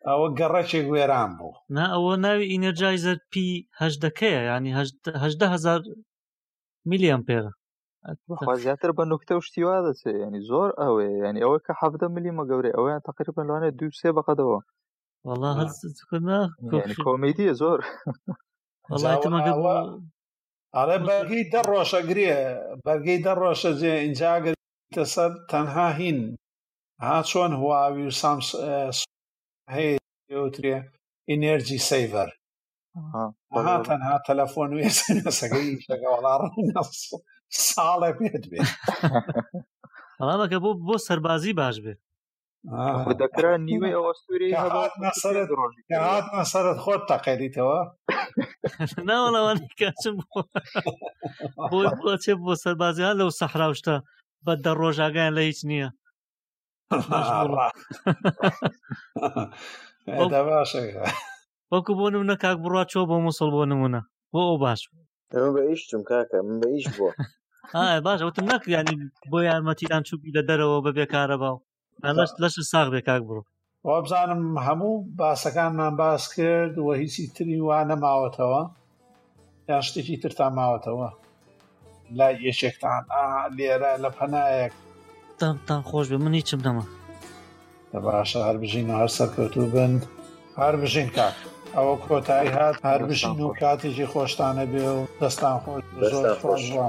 Speaker 1: ئەوە گەڕەکێک وێران بوو
Speaker 2: نا ئەوە ناوی ئینەرجایزەر پی هەدەکەیە ینی هەدە هزار میلیان پێرە
Speaker 3: زیاتر بە نوکتە و شتیوا دەچێت ینی زۆر ئەوێ ینی ئەوە کە حەفدە ملیمە گەورەی ئەویان تقریبن لەوانێت دوو سێ بەقەدەوە کۆمیدیە زۆر
Speaker 1: ئەڵێ بەرگی دە ڕۆژە گرێ بەرگی دە ڕۆژە جێ ئینجاگەتە سەر تەنها هین ها چۆن هواوی و سام هەیەوترێ ئینێرجی سەیڤەر ها تەنها تەلەفۆن و سەگەی شەگەوەڵا ساڵێ پێت بێت
Speaker 2: ئەڵامەکە بۆ بۆ سەربازی باش بێت
Speaker 3: دەکرا نیوەی ئەوە سووری
Speaker 1: هاتمە سەرت خۆت تەقێریتەوە
Speaker 2: ناوەڵەوانچم بۆی بڵچێ بۆ سەربازیان لەو سەحراوشتە بە دە ڕۆژاگەیان لە هیچ نییە
Speaker 1: باشە
Speaker 2: وەکو بۆ نمونە کاک بڕات چۆ بۆ مووسڵ بۆ نمونە بۆ ئەو باش من
Speaker 5: بە ئیش چوم کاکە من بە ئیش بووە
Speaker 2: باش وتم نەک ینی بۆ یارمەتیدان چوبی لە دەرەوە بە بێکارە باو لەش لەش ساغ بێ کاک بڕۆ
Speaker 1: وابزانم هەموو باسەکانمان باس کرد و هیچی تری وا نەماوەتەوە یان شتێکی ترتان ماوەتەوە لای یەکێکتان لێرە لە پەنایەک
Speaker 2: دەمتان خۆش بێ من هیچم نەما
Speaker 1: باشە هەر بژین و هەر سەرکەوتوو بن هەر بژین کاک ئەوە کۆتایی هات هەر بژین و کاتێکی خۆشتانە بێ و دەستان خۆش زۆر خۆش بووە